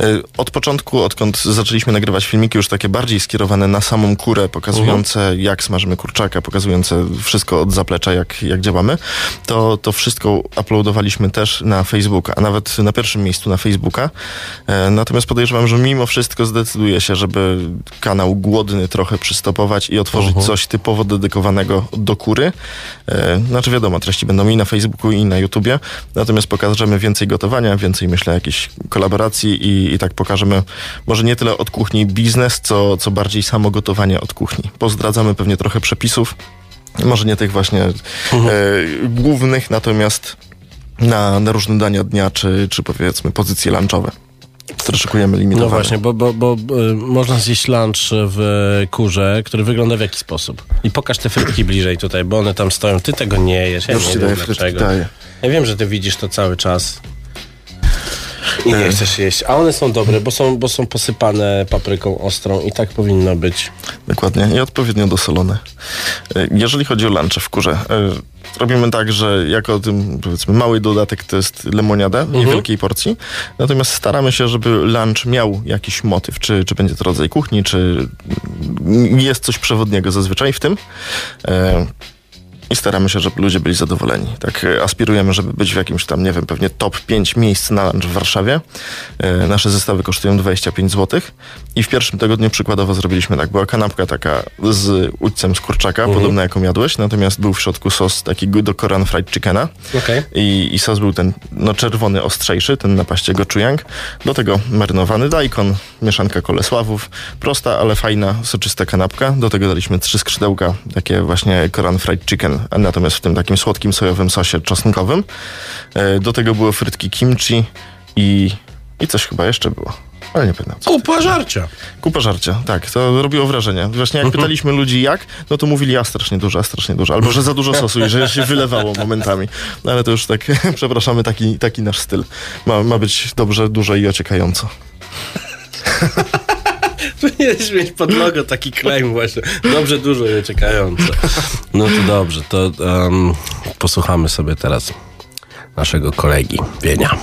E, od początku, odkąd zaczęliśmy nagrywać filmiki już takie bardziej skierowane na samą kurę, pokazujące Mhm. jak smażymy kurczaka, pokazujące wszystko od zaplecza, jak, jak działamy, to, to wszystko uploadowaliśmy też na Facebooka, a nawet na pierwszym miejscu na Facebooka. E, natomiast podejrzewam, że mimo wszystko zdecyduje się, żeby kanał głodny trochę przystopować i otworzyć Mhm. coś typowo dedykowanego do kury. Znaczy wiadomo, treści będą i na Facebooku, i na YouTubie, natomiast pokażemy więcej gotowania, więcej myślę jakichś kolaboracji i, i tak pokażemy może nie tyle od kuchni biznes, co, co bardziej samo gotowanie od kuchni. Pozdradzamy pewnie trochę przepisów, może nie tych właśnie e, głównych, natomiast na, na różne dania dnia, czy, czy powiedzmy pozycje lunchowe, które szykujemy limitowane. No właśnie, bo, bo, bo e, można zjeść lunch w kurze, który wygląda w jaki sposób. I pokaż te frytki bliżej tutaj, bo one tam stoją. Ty tego nie jesz. Ja Już nie ci wiem daję frytki, dlaczego. daję. Ja wiem, że ty widzisz to cały czas. I nie chcesz jeść. A one są dobre, bo są, bo są posypane papryką ostrą i tak powinno być. Dokładnie i odpowiednio dosolone. E, Jeżeli chodzi o lunche w kurze, e, robimy tak, że jako tym powiedzmy mały dodatek to jest lemoniada w niewielkiej porcji, natomiast staramy się, żeby lunch miał jakiś motyw, czy, czy będzie to rodzaj kuchni, czy jest coś przewodniego zazwyczaj w tym. I staramy się, żeby ludzie byli zadowoleni. Tak e, aspirujemy, żeby być w jakimś tam, nie wiem, pewnie top 5 miejsc na lunch w Warszawie. E, nasze zestawy kosztują 25 zł. I w pierwszym tygodniu przykładowo zrobiliśmy tak. Była kanapka taka z udźcem z kurczaka, podobna jaką jadłeś, natomiast był w środku sos taki do Korean Fried Chickena. Okej. I, I sos był ten no, czerwony, ostrzejszy, ten na paście gochujang. Do tego marynowany daikon, mieszanka kolesławów. Prosta, ale fajna, soczysta kanapka. Do tego daliśmy trzy skrzydełka, takie właśnie Korean Fried Chicken, natomiast w tym takim słodkim, sojowym sosie czosnkowym. E, Do tego były frytki kimchi i, i coś chyba jeszcze było. Ale nie pamiętam. Kupa żarcia. Kupa żarcia, tak, to robiło wrażenie. Właśnie jak pytaliśmy ludzi jak, no to mówili, a strasznie dużo, a strasznie dużo. Albo, że za dużo sosu i że się wylewało momentami. No ale to już tak, przepraszamy, taki, taki nasz styl. Ma, ma być dobrze, dużo i ociekająco. Powinieneś mieć pod logo taki claim właśnie. Dobrze, dużo i uciekająco. No to dobrze, to em, posłuchamy sobie teraz naszego kolegi Wienia.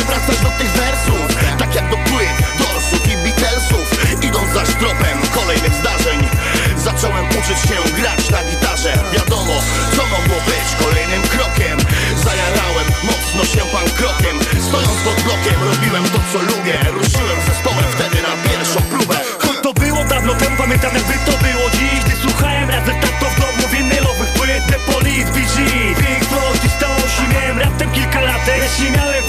Lubię wracać do tych wersów. Tak jak do płyt, dorsów i Beatlesów. Idąc zaś tropem kolejnych zdarzeń. Zacząłem uczyć się grać na gitarze. Wiadomo, co mogło być kolejnym krokiem. Zajarałem mocno się pan krokiem. Stojąc pod blokiem robiłem to co lubię. Ruszyłem zespołem wtedy na pierwszą próbę. Choć to było dawno temu, pamiętam jakby to było dziś. Gdy słuchałem razem tato w domu winylowych płyt The Police, BG, Pink Floyd i Stones I miałem raptem kilka lat, lecz nie miałem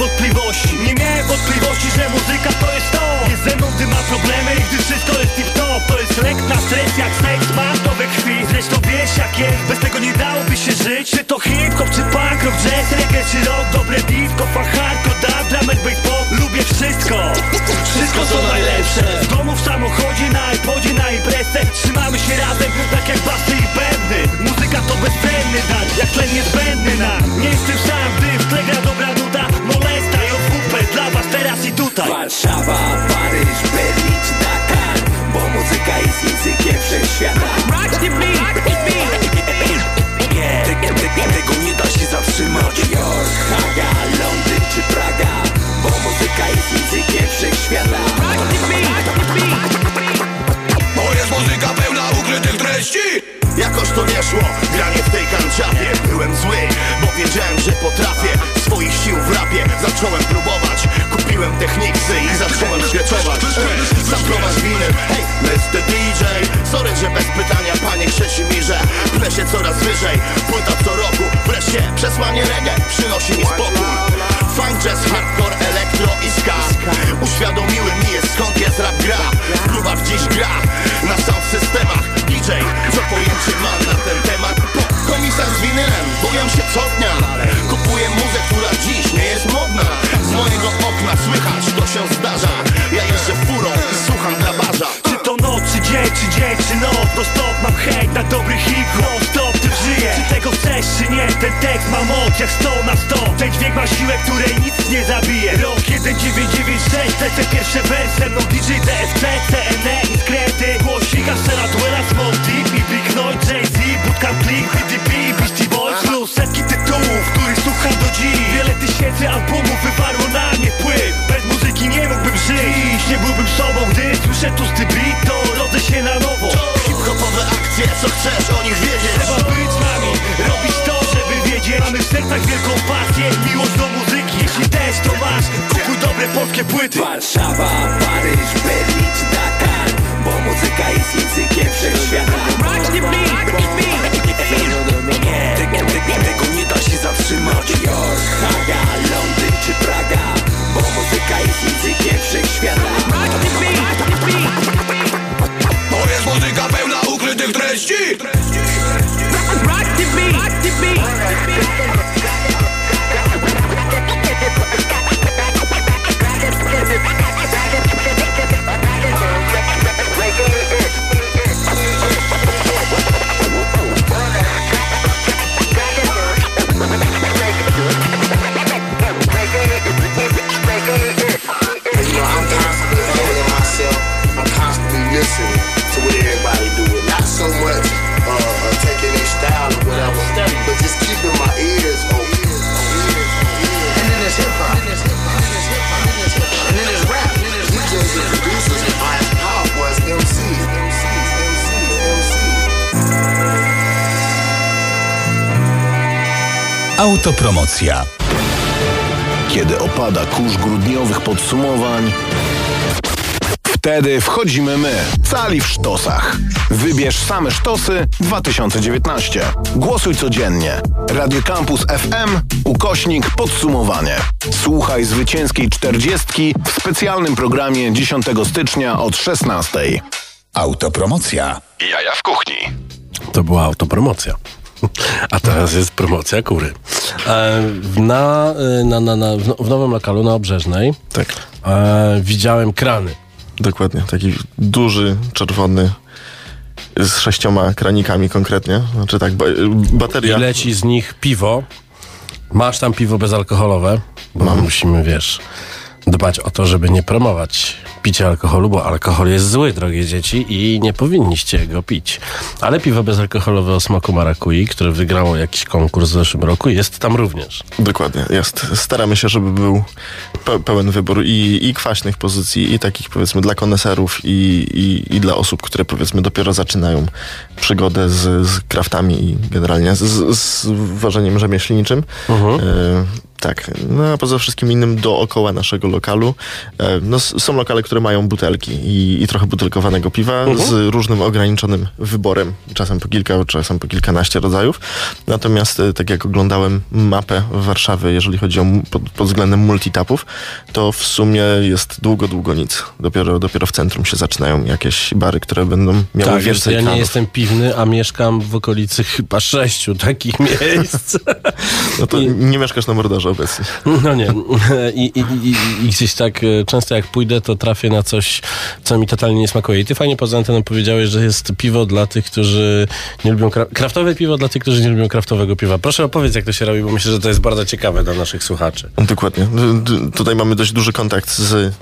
wątpliwości, że muzyka to jest to. Jest ze mną, gdy ma problemy i gdy wszystko jest tip top. To jest lek na stres jak seks, ma nowe krwi. Zresztą wiesz jakie, bez tego nie dałoby się żyć. Czy to hip-hop, czy punk, rock, jazz, reggae, czy rock. Dobre disco, fach, hardcore, dub, drum and pop. Lubię wszystko, wszystko co najlepsze. Z domu, w samochodzie, na iPodzie, na imprezce. Trzymamy się razem, tak jak basy i bębny Muzyka to bezcenny dar, jak tlen niezbędny nam. Nie jestem w językiem wszechświata Te- te- te- Tego nie da się zatrzymać. York, Haga, Londyn czy Praga Bo muzyka jest językiem wszechświata. To jest muzyka pełna ukrytych treści. Jakoś to nie szło, granie w tej kanciapie. Byłem zły, bo wiedziałem, że potrafię. Swoich sił w rapie zacząłem próbować. Kupiłem techniksy i zacząłem skreczować Zaprowadź winy, hej, Sorry, że bez pytania, panie Krzesimierze. Pnę się coraz wyżej, płyta co roku. Wreszcie przesłanie reggae przynosi mi spokój. Funk, jazz, hardcore, elektro i ska. Uświadomiły mi je skąd jest rap gra. Próba dziś gra. Na sound systemach. DJ, co pojęcie ma na ten temat? Po komisarz z winylem, boję się co dnia Kupuję muzę, która dziś nie jest modna. Z mojego okna słychać, to się zdarza czy dzień, czy noc No stop, mam hejt na dobry hip-hop Stop, ty żyję. Czy tego chcesz, czy nie? Ten tekst ma moc jak 100 na 100 Ten dźwięk ma siłę, której nic nie zabije. Rok 1996, lecę pierwsze wersy No DJ DFC, CNE i skręty. Głosika, scena, duela, Smoke Deep i Big Noise, Jay-Z Bootcamp Click, PDP Beastie Boys. Plus setki tytułów, których słucham do dziś. Wiele tysięcy albumów wywarło na mnie wpływ Muzyki nie mógłbym żyć Nie byłbym sobą, gdy słyszę tłusty beat To rodzę się na nowo Hip-hopowe akcje, co chcesz o nich wiedzieć Trzeba być z nami, robić to, żeby wiedzieć Mamy w sercach wielką pasję, miłość do muzyki Jeśli też to masz, kupuj dobre polskie płyty Warszawa, Paryż, Berlin czy Dakar Bo muzyka jest językiem wszechświata Te- te- Tego nie da Autopromocja. Kiedy opada kurz grudniowych podsumowań, wtedy wchodzimy my, cali w sztosach. Wybierz same sztosy 2019. Głosuj codziennie. Radio Campus FM, ukośnik podsumowanie. Słuchaj zwycięskiej czterdziestki w specjalnym programie 10 stycznia od 16. Autopromocja. Jaja w kuchni. To była autopromocja. A teraz jest promocja kury. E, na, e, na, na, na, w nowym lokalu na Obrzeżnej tak. e, widziałem krany. Dokładnie, taki duży, czerwony z sześcioma kranikami konkretnie. Znaczy tak, ba bateria. I leci z nich piwo. Masz tam piwo bezalkoholowe, bo Mam. musimy, wiesz, dbać o to, żeby nie promować picia alkoholu, bo alkohol jest zły, drogie dzieci, i nie powinniście go pić. Ale piwo bezalkoholowe o smaku marakui, które wygrało jakiś konkurs w zeszłym roku, jest tam również. Dokładnie, jest. Staramy się, żeby był pe pełen wybór i, i kwaśnych pozycji, i takich powiedzmy dla koneserów, i, i, i dla osób, które powiedzmy dopiero zaczynają przygodę z, z kraftami i generalnie z, z ważeniem rzemieślniczym. Mhm. E, Tak, no a poza wszystkim innym dookoła naszego lokalu e, no, są lokale, które mają butelki i, i trochę butelkowanego piwa Mhm. z różnym ograniczonym wyborem, czasem po kilka, czasem po kilkanaście rodzajów. Natomiast e, tak jak oglądałem mapę Warszawy, jeżeli chodzi o pod, pod względem multitapów, to w sumie jest długo, długo nic. Dopiero, dopiero w centrum się zaczynają jakieś bary, które będą miały Tak, wiesz, więcej ja nie jestem piwny, a mieszkam w okolicy chyba sześciu takich miejsc. No to nie mieszkasz na Mordorze obecnie. No nie. I, i, i, gdzieś tak e, często jak pójdę, to trafię na coś, co mi totalnie nie smakuje. I ty fajnie poza anteną powiedziałeś, że jest piwo dla tych, którzy nie lubią... Kra- kraftowe piwo dla tych, którzy nie lubią kraftowego piwa. Proszę opowiedz, jak to się robi, bo myślę, że to jest bardzo ciekawe dla naszych słuchaczy. Dokładnie. Tutaj mamy dość duży kontakt z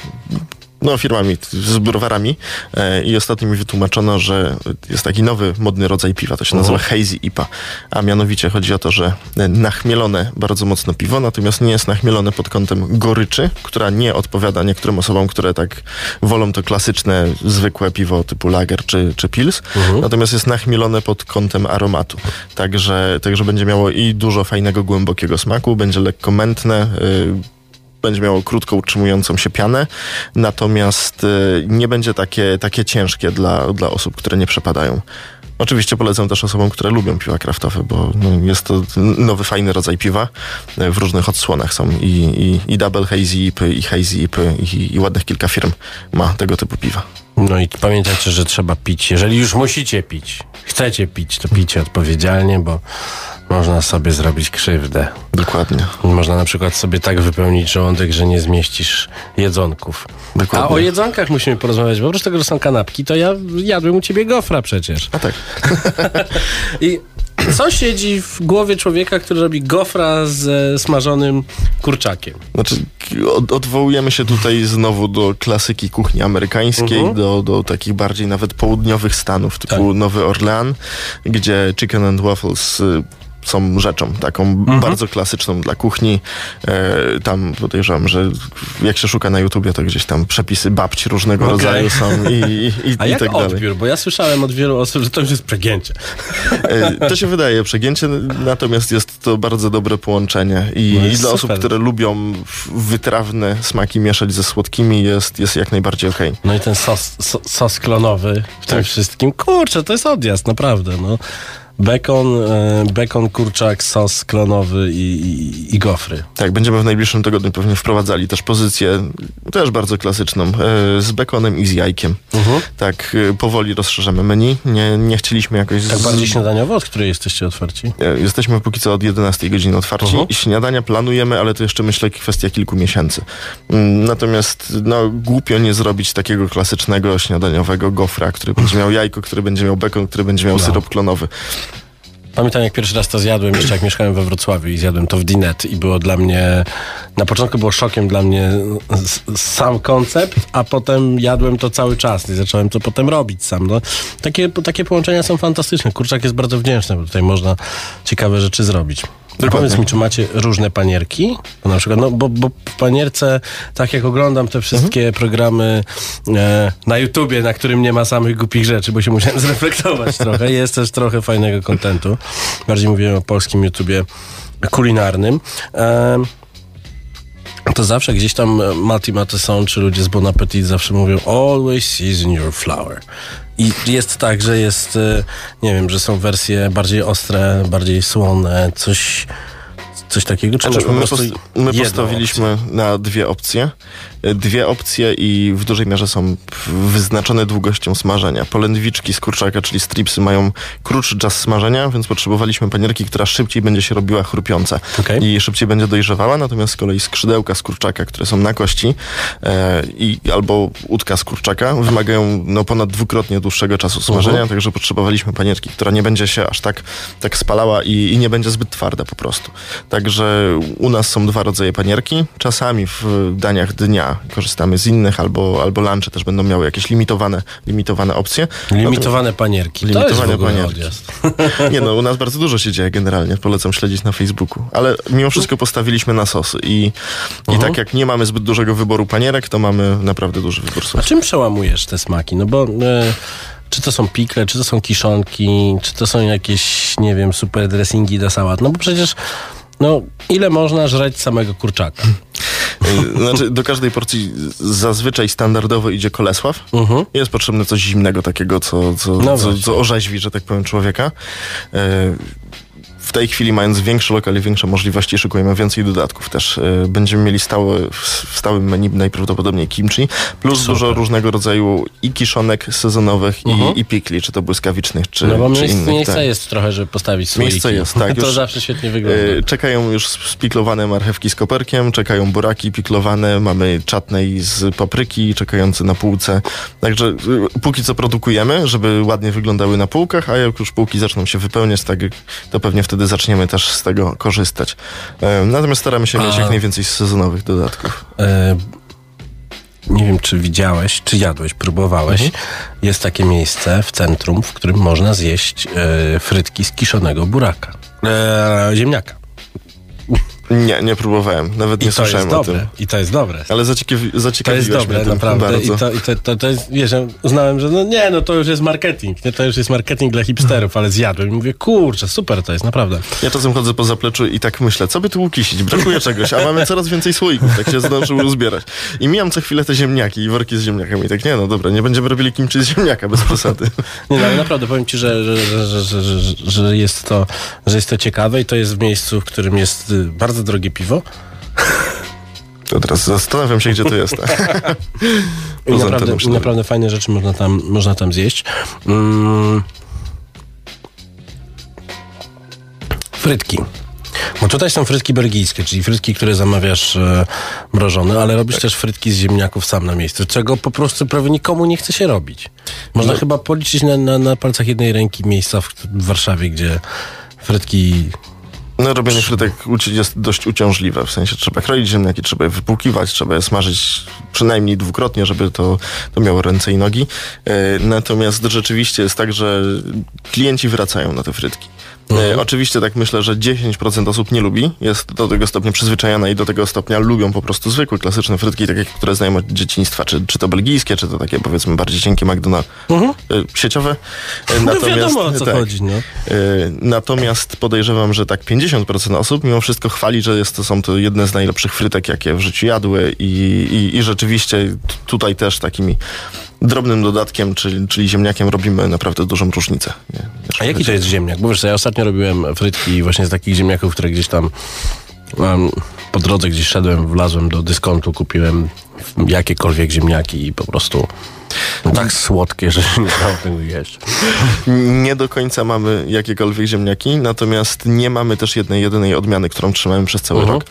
no, firmami, z browarami e, i ostatnio mi wytłumaczono, że jest taki nowy, modny rodzaj piwa, to się nazywa Hazy IPA, a. Mianowicie chodzi o to, że e, nachmielone bardzo mocno piwo, natomiast nie jest nachmielone pod kątem goryczy, która nie odpowiada niektórym osobom, które tak wolą to klasyczne, zwykłe piwo typu lager czy, czy pils, natomiast jest nachmielone pod kątem aromatu. Także, także będzie miało i dużo fajnego, głębokiego smaku, będzie lekko mętne, y, będzie miało krótko utrzymującą się pianę, natomiast y, nie będzie takie, takie ciężkie dla, dla osób, które nie przepadają. Oczywiście polecam też osobom, które lubią piwa kraftowe, bo no, jest to nowy, fajny rodzaj piwa. Y, W różnych odsłonach są i, i, i Double Hazy IPy, i Hazy IPy, i, i ładnych kilka firm ma tego typu piwa. No i pamiętajcie, że trzeba pić. Jeżeli już musicie pić, chcecie pić, to pijcie odpowiedzialnie, bo można sobie zrobić krzywdę. Dokładnie. Można na przykład sobie tak wypełnić żołądek, że nie zmieścisz jedzonków. Dokładnie. A o jedzonkach musimy porozmawiać, bo oprócz tego, że są kanapki, to ja jadłem u ciebie gofra przecież. A tak. I co siedzi w głowie człowieka, który robi gofra ze smażonym kurczakiem? Znaczy, od, odwołujemy się tutaj znowu do klasyki kuchni amerykańskiej, Mhm. do, do takich bardziej nawet południowych stanów, typu Tak. Nowy Orlean, gdzie chicken and waffles y, są rzeczą taką Mhm. bardzo klasyczną dla kuchni. E, tam podejrzewam, że jak się szuka na YouTubie, to gdzieś tam przepisy babci różnego Okej. rodzaju są i, i, i, A i jak tak dalej. odbiór? Bo ja słyszałem od wielu osób, że to już jest przegięcie. E, To się wydaje przegięcie, natomiast jest to bardzo dobre połączenie i, No i dla osób, które lubią wytrawne smaki mieszać ze słodkimi jest, jest jak najbardziej okej. No i ten sos, so, sos klonowy w tym Tak. wszystkim. Kurczę, to jest odjazd, naprawdę. No. Bekon, e, bekon, kurczak, sos klonowy i, i, i gofry. Tak, będziemy w najbliższym tygodniu pewnie wprowadzali też pozycję, też bardzo klasyczną, e, z bekonem i z jajkiem. Mhm. Tak, e, powoli rozszerzamy menu. Nie, nie chcieliśmy jakoś... Tak z- bardziej śniadaniowo, od której jesteście otwarci? Jesteśmy póki co od 11 godziny otwarci Mhm. śniadania planujemy, ale to jeszcze myślę kwestia kilku miesięcy. Mm, Natomiast no, głupio nie zrobić takiego klasycznego śniadaniowego gofra, który będzie miał jajko, który będzie miał bekon, który będzie miał No. syrop klonowy. Pamiętam, jak pierwszy raz to zjadłem, jeszcze jak mieszkałem we Wrocławiu i zjadłem to w Dinet i było dla mnie, na początku było szokiem dla mnie sam koncept, a potem jadłem to cały czas i zacząłem to potem robić sam. No, takie, takie połączenia są fantastyczne. Kurczak jest bardzo wdzięczny, bo tutaj można ciekawe rzeczy zrobić. Powiedz mi, czy macie różne panierki? Bo na przykład, no bo, bo w panierce, tak jak oglądam te wszystkie programy e, na YouTubie, na którym nie ma samych głupich rzeczy, bo się musiałem zreflektować trochę, jest też trochę fajnego kontentu. Bardziej mówiłem o polskim YouTubie kulinarnym. E, to zawsze gdzieś tam Mati Mateson czy ludzie z Bon Appetit zawsze mówią always season your flour. I jest tak, że jest, e, nie wiem, że są wersje bardziej ostre, bardziej słone, coś, coś takiego, czy Znaczy, my, prostu my postawiliśmy na dwie opcje. Dwie opcje i w dużej mierze są wyznaczone długością smażenia. Polędwiczki z kurczaka, czyli stripsy, mają krótszy czas smażenia, więc potrzebowaliśmy panierki, która szybciej będzie się robiła chrupiąca Okej. i szybciej będzie dojrzewała, natomiast z kolei skrzydełka z kurczaka, które są na kości e, i albo udka z kurczaka wymagają no, ponad dwukrotnie dłuższego czasu smażenia, Mhm. także potrzebowaliśmy panierki, która nie będzie się aż tak, tak spalała i, i nie będzie zbyt twarda po prostu. Także u nas są dwa rodzaje panierki. Czasami w daniach dnia korzystamy z innych, albo, albo lunche też będą miały jakieś limitowane, limitowane opcje. Limitowane panierki. Limitowane panierki. Nie no, u nas bardzo dużo się dzieje generalnie. Polecam śledzić na Facebooku. Ale mimo wszystko postawiliśmy na sosy i, i Mhm. tak jak nie mamy zbyt dużego wyboru panierek, to mamy naprawdę duży wybór A sosów. czym przełamujesz te smaki? No bo e, czy to są pikle, czy to są kiszonki, czy to są jakieś, nie wiem, super dressingi do sałat? No bo przecież no ile można żreć samego kurczaka? Y, Znaczy, do każdej porcji zazwyczaj standardowo idzie kolesław. Jest potrzebne coś zimnego takiego, co, co, No co, co orzeźwi, że tak powiem, człowieka. W tej chwili, mając większy lokal i większe możliwości, szykujemy więcej dodatków też. E, Będziemy mieli stałe, w stałym menu najprawdopodobniej kimchi, plus dużo różnego rodzaju i kiszonek sezonowych Mhm. i, i pikli, czy to błyskawicznych, czy, no bo czy miejsce, innych. miejsce tak. jest trochę, żeby postawić słoiki. Miejsce jest, tak. To zawsze świetnie wygląda. e, Czekają już spiklowane marchewki z koperkiem, czekają buraki piklowane, mamy czatnej z papryki czekający na półce. Także e, póki co produkujemy, żeby ładnie wyglądały na półkach, a jak już półki zaczną się wypełniać, tak, to pewnie wtedy zaczniemy też z tego korzystać. Natomiast staramy się mieć A- jak najwięcej sezonowych dodatków. E, nie wiem, czy widziałeś, czy jadłeś, próbowałeś. Mhm. Jest takie miejsce w centrum, w którym można zjeść e, frytki z kiszonego buraka. E, ziemniaka. Nie, nie próbowałem. Nawet I nie to słyszałem o dobre. tym. I to jest dobre. Ale zaciekawi, To zaciekawiłeś jest dobre, tym naprawdę. bardzo. I, to, i to, to, to jest, wiesz, uznałem, że no nie, no to już jest marketing. Nie, to już jest marketing dla hipsterów, ale zjadłem i mówię, kurczę, super to jest, naprawdę. Ja czasem chodzę po zapleczu i tak myślę, co by tu ukisić? Brakuje czegoś, a mamy coraz więcej słoików, tak się zdążył uzbierać. I mijam co chwilę te ziemniaki i worki z ziemniakami. I tak, nie no dobra, nie będziemy robili kimchi z ziemniaka, bez przesady. Nie, no, ale naprawdę powiem ci, że, że, że, że, że, że, jest to, że jest to ciekawe i to jest w miejscu, w którym jest y, bardzo drogie piwo. To teraz zastanawiam się, gdzie to jest. I Poza naprawdę, naprawdę fajne rzeczy można tam, można tam zjeść. Mm. Frytki. Bo tutaj są frytki belgijskie, czyli frytki, które zamawiasz e, mrożone, ale robisz też frytki z ziemniaków sam na miejscu, czego po prostu prawie nikomu nie chce się robić. Można No. chyba policzyć na, na, na palcach jednej ręki miejsca w, w Warszawie, gdzie frytki No robienie frytek jest dość uciążliwe, w sensie trzeba kroić ziemniaki, trzeba je wypłukiwać, trzeba je smażyć przynajmniej dwukrotnie, żeby to, to miało ręce i nogi. E, natomiast rzeczywiście jest tak, że klienci wracają na te frytki. E, oczywiście tak myślę, że 10% osób nie lubi, jest do tego stopnia przyzwyczajona i do tego stopnia lubią po prostu zwykłe, klasyczne frytki, takie, które znają od dzieciństwa, czy, czy to belgijskie, czy to takie powiedzmy bardziej cienkie McDonald's e, sieciowe. E, No wiadomo, o co chodzi, no. Natomiast podejrzewam, że tak 50% osób mimo wszystko chwali, że jest to, są to jedne z najlepszych frytek, jakie w życiu jadły i, i, i rzeczywiście tutaj też takimi drobnym dodatkiem, czyli, czyli ziemniakiem robimy naprawdę dużą różnicę. Nie? A jaki to jest ziemniak? Bo wiesz, ja ostatnio robiłem frytki właśnie z takich ziemniaków, które gdzieś tam um, po drodze gdzieś szedłem, wlazłem do dyskontu, kupiłem jakiekolwiek ziemniaki i po prostu no, tak słodkie, że nie dało tego jeść. Nie do końca mamy jakiekolwiek ziemniaki, natomiast nie mamy też jednej, jedynej odmiany, którą trzymamy przez cały Mhm. rok.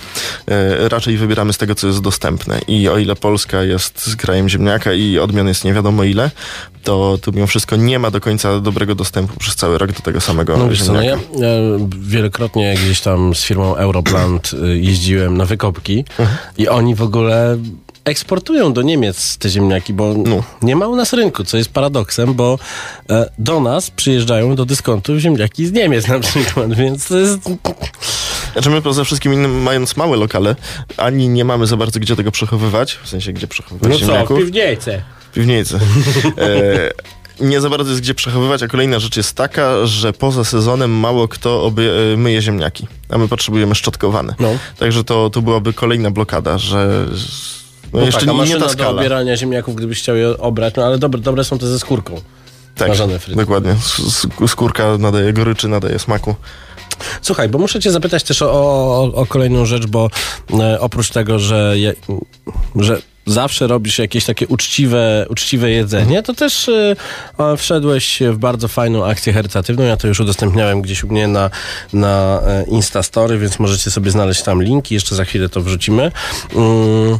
E, raczej wybieramy z tego, co jest dostępne. I o ile Polska jest krajem ziemniaka i odmian jest nie wiadomo ile, to, to mimo wszystko nie ma do końca dobrego dostępu przez cały rok do tego samego No, no ziemniaka. ja, ja wielokrotnie gdzieś tam z firmą Europlant y, jeździłem na wykopki i oni w ogóle eksportują do Niemiec te ziemniaki, bo nie ma u nas rynku, co jest paradoksem, bo e, do nas przyjeżdżają do dyskontów ziemniaki z Niemiec na przykład, więc to jest... Znaczy my poza wszystkim innym, mając małe lokale, ani nie mamy za bardzo gdzie tego przechowywać, w sensie gdzie przechowywać No co, ziemniaków. w piwnicy. W piwnicy. E, nie za bardzo jest gdzie przechowywać, a kolejna rzecz jest taka, że poza sezonem mało kto obie, e, myje ziemniaki, a my potrzebujemy szczotkowane. Także to, to byłaby kolejna blokada, że no, No jeszcze tak, nie, ta do skala. obierania ziemniaków, gdybyś chciał je obrać, no ale dobre, dobre są te ze skórką. Tak, dokładnie. Skórka nadaje goryczy, nadaje smaku. Słuchaj, bo muszę cię zapytać też o, o, o kolejną rzecz, bo e, oprócz tego, że, je, że zawsze robisz jakieś takie uczciwe, uczciwe jedzenie, to też e, wszedłeś w bardzo fajną akcję charytatywną. Ja to już udostępniałem gdzieś u mnie na, na e, Instastory, więc możecie sobie znaleźć tam linki. Jeszcze za chwilę to wrzucimy. Mm.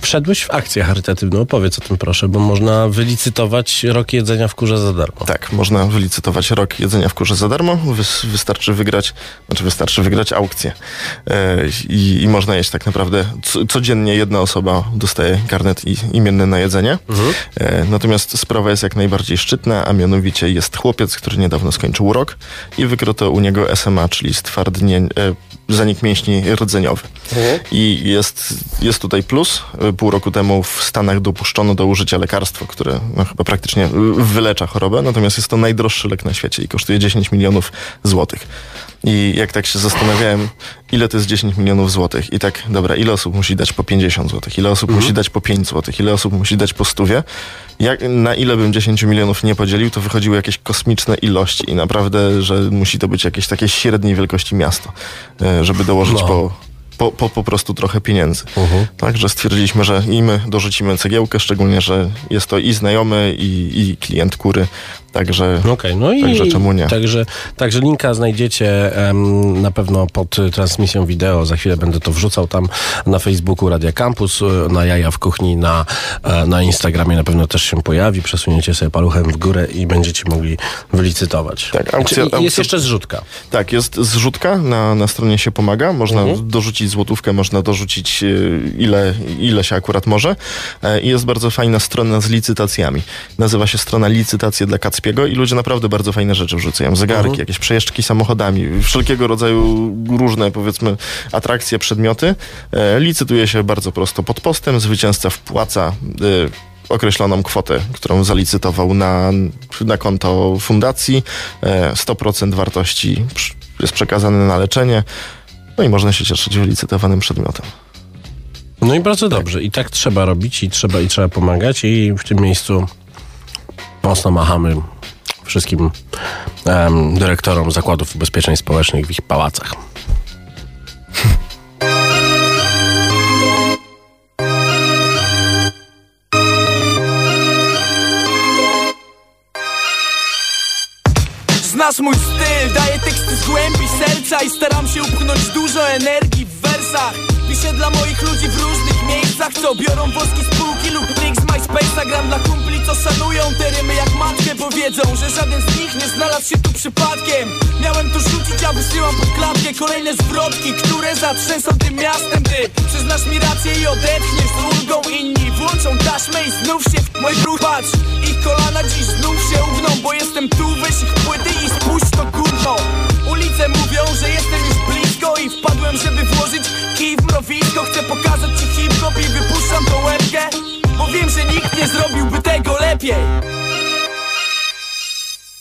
Wszedłeś w akcję charytatywną, opowiedz o tym proszę, bo można wylicytować rok jedzenia w kurze za darmo. Tak, można wylicytować rok jedzenia w kurze za darmo. Wys, wystarczy wygrać, znaczy wystarczy wygrać aukcję. E, i, I można jeść tak naprawdę co, codziennie jedna osoba dostaje karnet i, imienny na jedzenie. E, natomiast sprawa jest jak najbardziej szczytna, a mianowicie jest chłopiec, który niedawno skończył rok i wykryto u niego SMA, czyli stwardnienie, e, zanik mięśni rdzeniowy. I jest, jest tutaj plus. Pół roku temu w Stanach dopuszczono do użycia lekarstwa, które no, chyba praktycznie wylecza chorobę, natomiast jest to najdroższy lek na świecie i kosztuje 10 milionów złotych. I jak tak się zastanawiałem, ile to jest 10 milionów złotych i tak, dobra, ile osób musi dać po 50 złotych, ile osób Mhm. musi dać po 5 złotych, ile osób musi dać po stówie, jak, na ile bym 10 milionów nie podzielił, to wychodziły jakieś kosmiczne ilości i naprawdę, że musi to być jakieś takie średniej wielkości miasto, e, żeby dołożyć No. po, po, po, po prostu trochę pieniędzy. Mhm. Także stwierdziliśmy, że i my dorzucimy cegiełkę, szczególnie, że jest to i znajomy, i, i klient kury, także, Okej, no i także czemu nie. Także, także linka znajdziecie na pewno pod transmisją wideo. Za chwilę będę to wrzucał tam na Facebooku Radia Campus, y, na Jaja w Kuchni, na, e, na Instagramie na pewno też się pojawi. Przesuniecie sobie paluchem w górę i będziecie mogli wylicytować. Tak, aukcja- Czy- i aukcja- Jest jeszcze zrzutka. Tak, jest zrzutka, na, na stronie się pomaga, można Mhm. dorzucić złotówkę, można dorzucić e, ile, ile się akurat może E, i jest bardzo fajna strona z licytacjami. Nazywa się strona licytacje dla Kacpiego i ludzie naprawdę bardzo fajne rzeczy wrzucają. Zegarki, Mhm. jakieś przejeżdżki samochodami, wszelkiego rodzaju różne powiedzmy atrakcje, przedmioty. E, Licytuje się bardzo prosto pod postem, zwycięzca wpłaca określoną kwotę, którą zalicytował na, na konto fundacji. E, 100% wartości jest przekazane na leczenie. No i można się cieszyć wylicytowanym przedmiotem. No i bardzo dobrze. I tak trzeba robić i trzeba, i trzeba pomagać i w tym miejscu mocno machamy wszystkim em, dyrektorom zakładów ubezpieczeń społecznych w ich pałacach. Mój styl, daję teksty z głębi serca I staram się upchnąć dużo energii w wersach. Piszę dla moich ludzi w różnych miejscach Co biorą woski z półki lub link z MySpace'a Gram dla kumpli, co szanują te rymy jak matkę Bo wiedzą, że żaden z nich nie znalazł się tu przypadkiem. Miałem tu rzucić, a wysyłam pod klatkę Kolejne zwrotki, które zatrzęsą tym miastem Ty przyznasz mi rację i odetchniesz z ulgą. Inni włączą taśmę i znów się w mój brud. Patrz, ich kolana dziś znów się ugną Bo jestem tu, weź ich płyty i spuść to gówno Ulice mówią, że jestem już blisko I wpadłem, żeby włożyć kij w mrowisko. Chcę pokazać ci hip-hop i wypuszczam tą łebkę Bo wiem, że nikt nie zrobiłby tego lepiej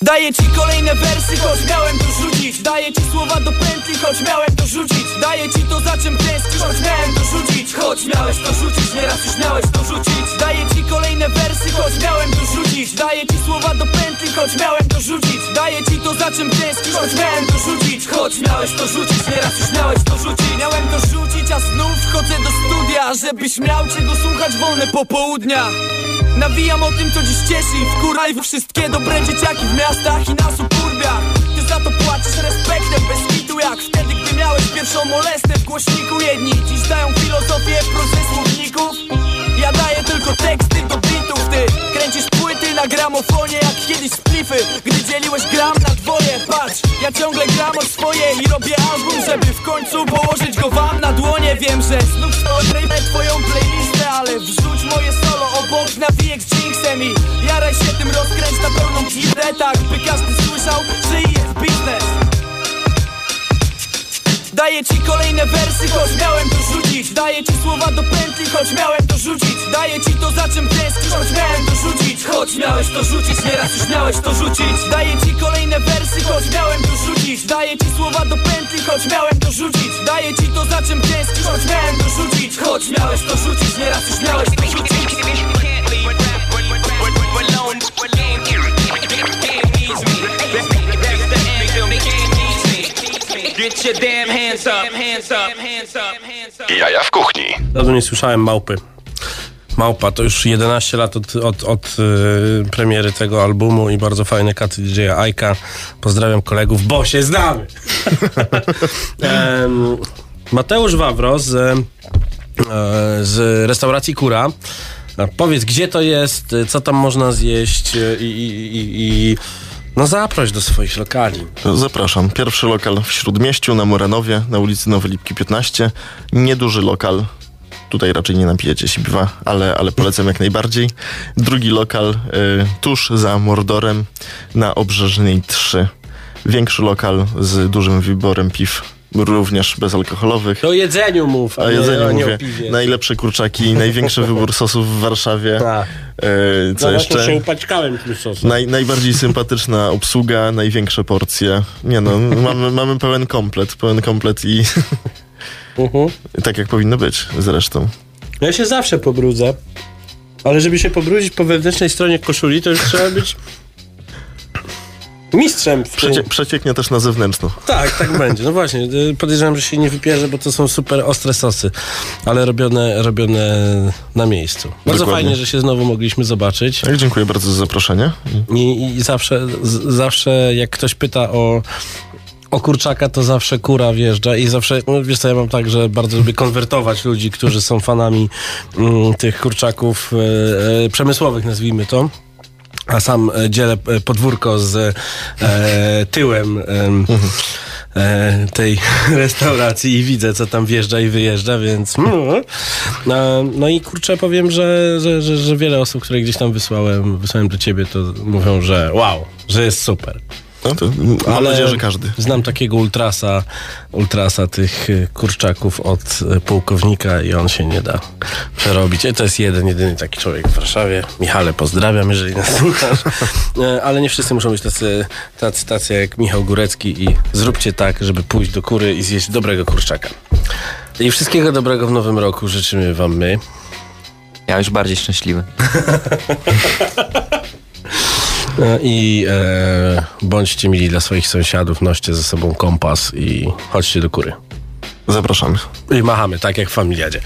Daję ci kolejne wersy, choć miałem to rzucić. Daję ci słowa do pętli, choć miałem to rzucić. Daję ci to za czym tęsknisz, choć miałem to rzucić. Choć miałeś to rzucić, nieraz już miałeś to rzucić. Daję ci kolejne wersy, choć miałem to rzucić. Daję ci słowa do pętli, choć miałem to rzucić. Daję ci to za czym tęsknisz, choć miałem to rzucić. Choć miałeś to rzucić, nieraz już miałeś to rzucić. Miałem to rzucić, a znów wchodzę do studia Żebyś miał czego słuchać wolne popołudnia. Nawijam o tym, co dziś cieszy wkuraj wszystkie dobre dzieciaki w miastach i na suburbiach Ty za to płacisz respektem bez kitu jak wtedy, gdy miałeś pierwszą molestę w głośniku. Jedni dziś dają filozofię prozę słowników Ja daję tylko teksty do bitów Ty kręcisz na gramofonie jak kiedyś splify Gdy dzieliłeś gram na dwoje. Patrz, ja ciągle gram o swoje i robię album Żeby w końcu położyć go wam na dłonie. Wiem, że znów odrejmę twoją playlistę Ale wrzuć moje solo obok nawijek z Jinxem I jaraj się tym rozkręć na pełną gildę Tak by każdy słyszał, że jest biznes Daję ci kolejne wersy, choć miałem to rzucić. Daję ci słowa do pętli, choć miałem to rzucić. Daję ci to za czym tęsknisz, choć miałem to rzucić. Choć miałeś to rzucić, nieraz już miałeś to rzucić. Daję ci kolejne wersy, choć miałem to rzucić. Daję ci słowa do pętli, choć miałem to rzucić. Daję ci to za czym tęsknisz, choć miałem to rzucić. Choć miałeś to rzucić, nieraz już miałeś to rzucić Get your damn hands up, hands up, hands up, hands up. Jaja w kuchni. Dawno nie słyszałem małpy. Małpa to już 11 lat od, od, od y, premiery tego albumu i bardzo fajne katy DJ Aika. Pozdrawiam kolegów, bo się znamy. Em, Mateusz Wawro z, e, z restauracji Kura. Powiedz, gdzie to jest, co tam można zjeść i, i, i, i no zaproś do swoich lokali. Zapraszam. Pierwszy lokal w Śródmieściu na Moranowie, na ulicy Nowej Lipki 15. Nieduży lokal. Tutaj raczej nie napijecie się piwa, ale, ale polecam jak najbardziej. Drugi lokal y, tuż za Mordorem na Obrzeżnej 3. Większy lokal z dużym wyborem piw również bezalkoholowych. O jedzeniu mów, a, O nie, jedzeniu nie mówię. piwie. Najlepsze kurczaki, największy wybór sosów w Warszawie. Tak. E, co No jeszcze? się upaćkałem tym sosem. Naj, najbardziej sympatyczna obsługa, największe porcje. Nie no, mamy, mamy pełen komplet, pełen komplet i Mhm. tak jak powinno być zresztą. Ja się zawsze pobrudzę, ale żeby się pobrudzić po wewnętrznej stronie koszuli, to już trzeba być mistrzem w. Przecie, przecieknie też na zewnętrzną. Tak, tak będzie. No właśnie, y, podejrzewam, że się nie wypierze, bo to są super ostre sosy, ale robione, robione na miejscu. Bardzo Dokładnie. fajnie, że się znowu mogliśmy zobaczyć. Tak, dziękuję bardzo za zaproszenie. I, i zawsze, z, zawsze jak ktoś pyta o, o kurczaka, to zawsze kura wjeżdża i zawsze, no wiesz co, ja mam tak, że bardzo lubię konwertować ludzi, którzy są fanami mm, tych kurczaków e, e, przemysłowych, nazwijmy to. A sam e, dzielę e, podwórko z e, tyłem em, e, tej restauracji i widzę, co tam wjeżdża i wyjeżdża, więc mm. no, no i kurczę, powiem, że, że, że, że wiele osób, które gdzieś tam wysłałem, wysłałem do ciebie, to mówią, że wow, że jest super. No to mam nadzieję, że każdy. Znam takiego ultrasa, ultrasa tych y, kurczaków od y, pułkownika i on się nie da przerobić. I to jest jeden, jedyny taki człowiek w Warszawie. Michale, pozdrawiam, jeżeli nas słuchasz. E, Ale nie wszyscy muszą być tacy, tacy, tacy jak Michał Górecki i zróbcie tak, żeby pójść do kury i zjeść dobrego kurczaka. I wszystkiego dobrego w nowym roku życzymy wam my. Ja już bardziej szczęśliwy. E, I e, bądźcie mili dla swoich sąsiadów, noście ze sobą kompas i chodźcie do kury. Zapraszamy. I machamy, tak jak w familiadzie.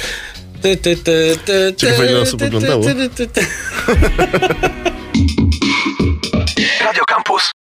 Ty, ty, ty, ty, Ciekawe, ile osób oglądało.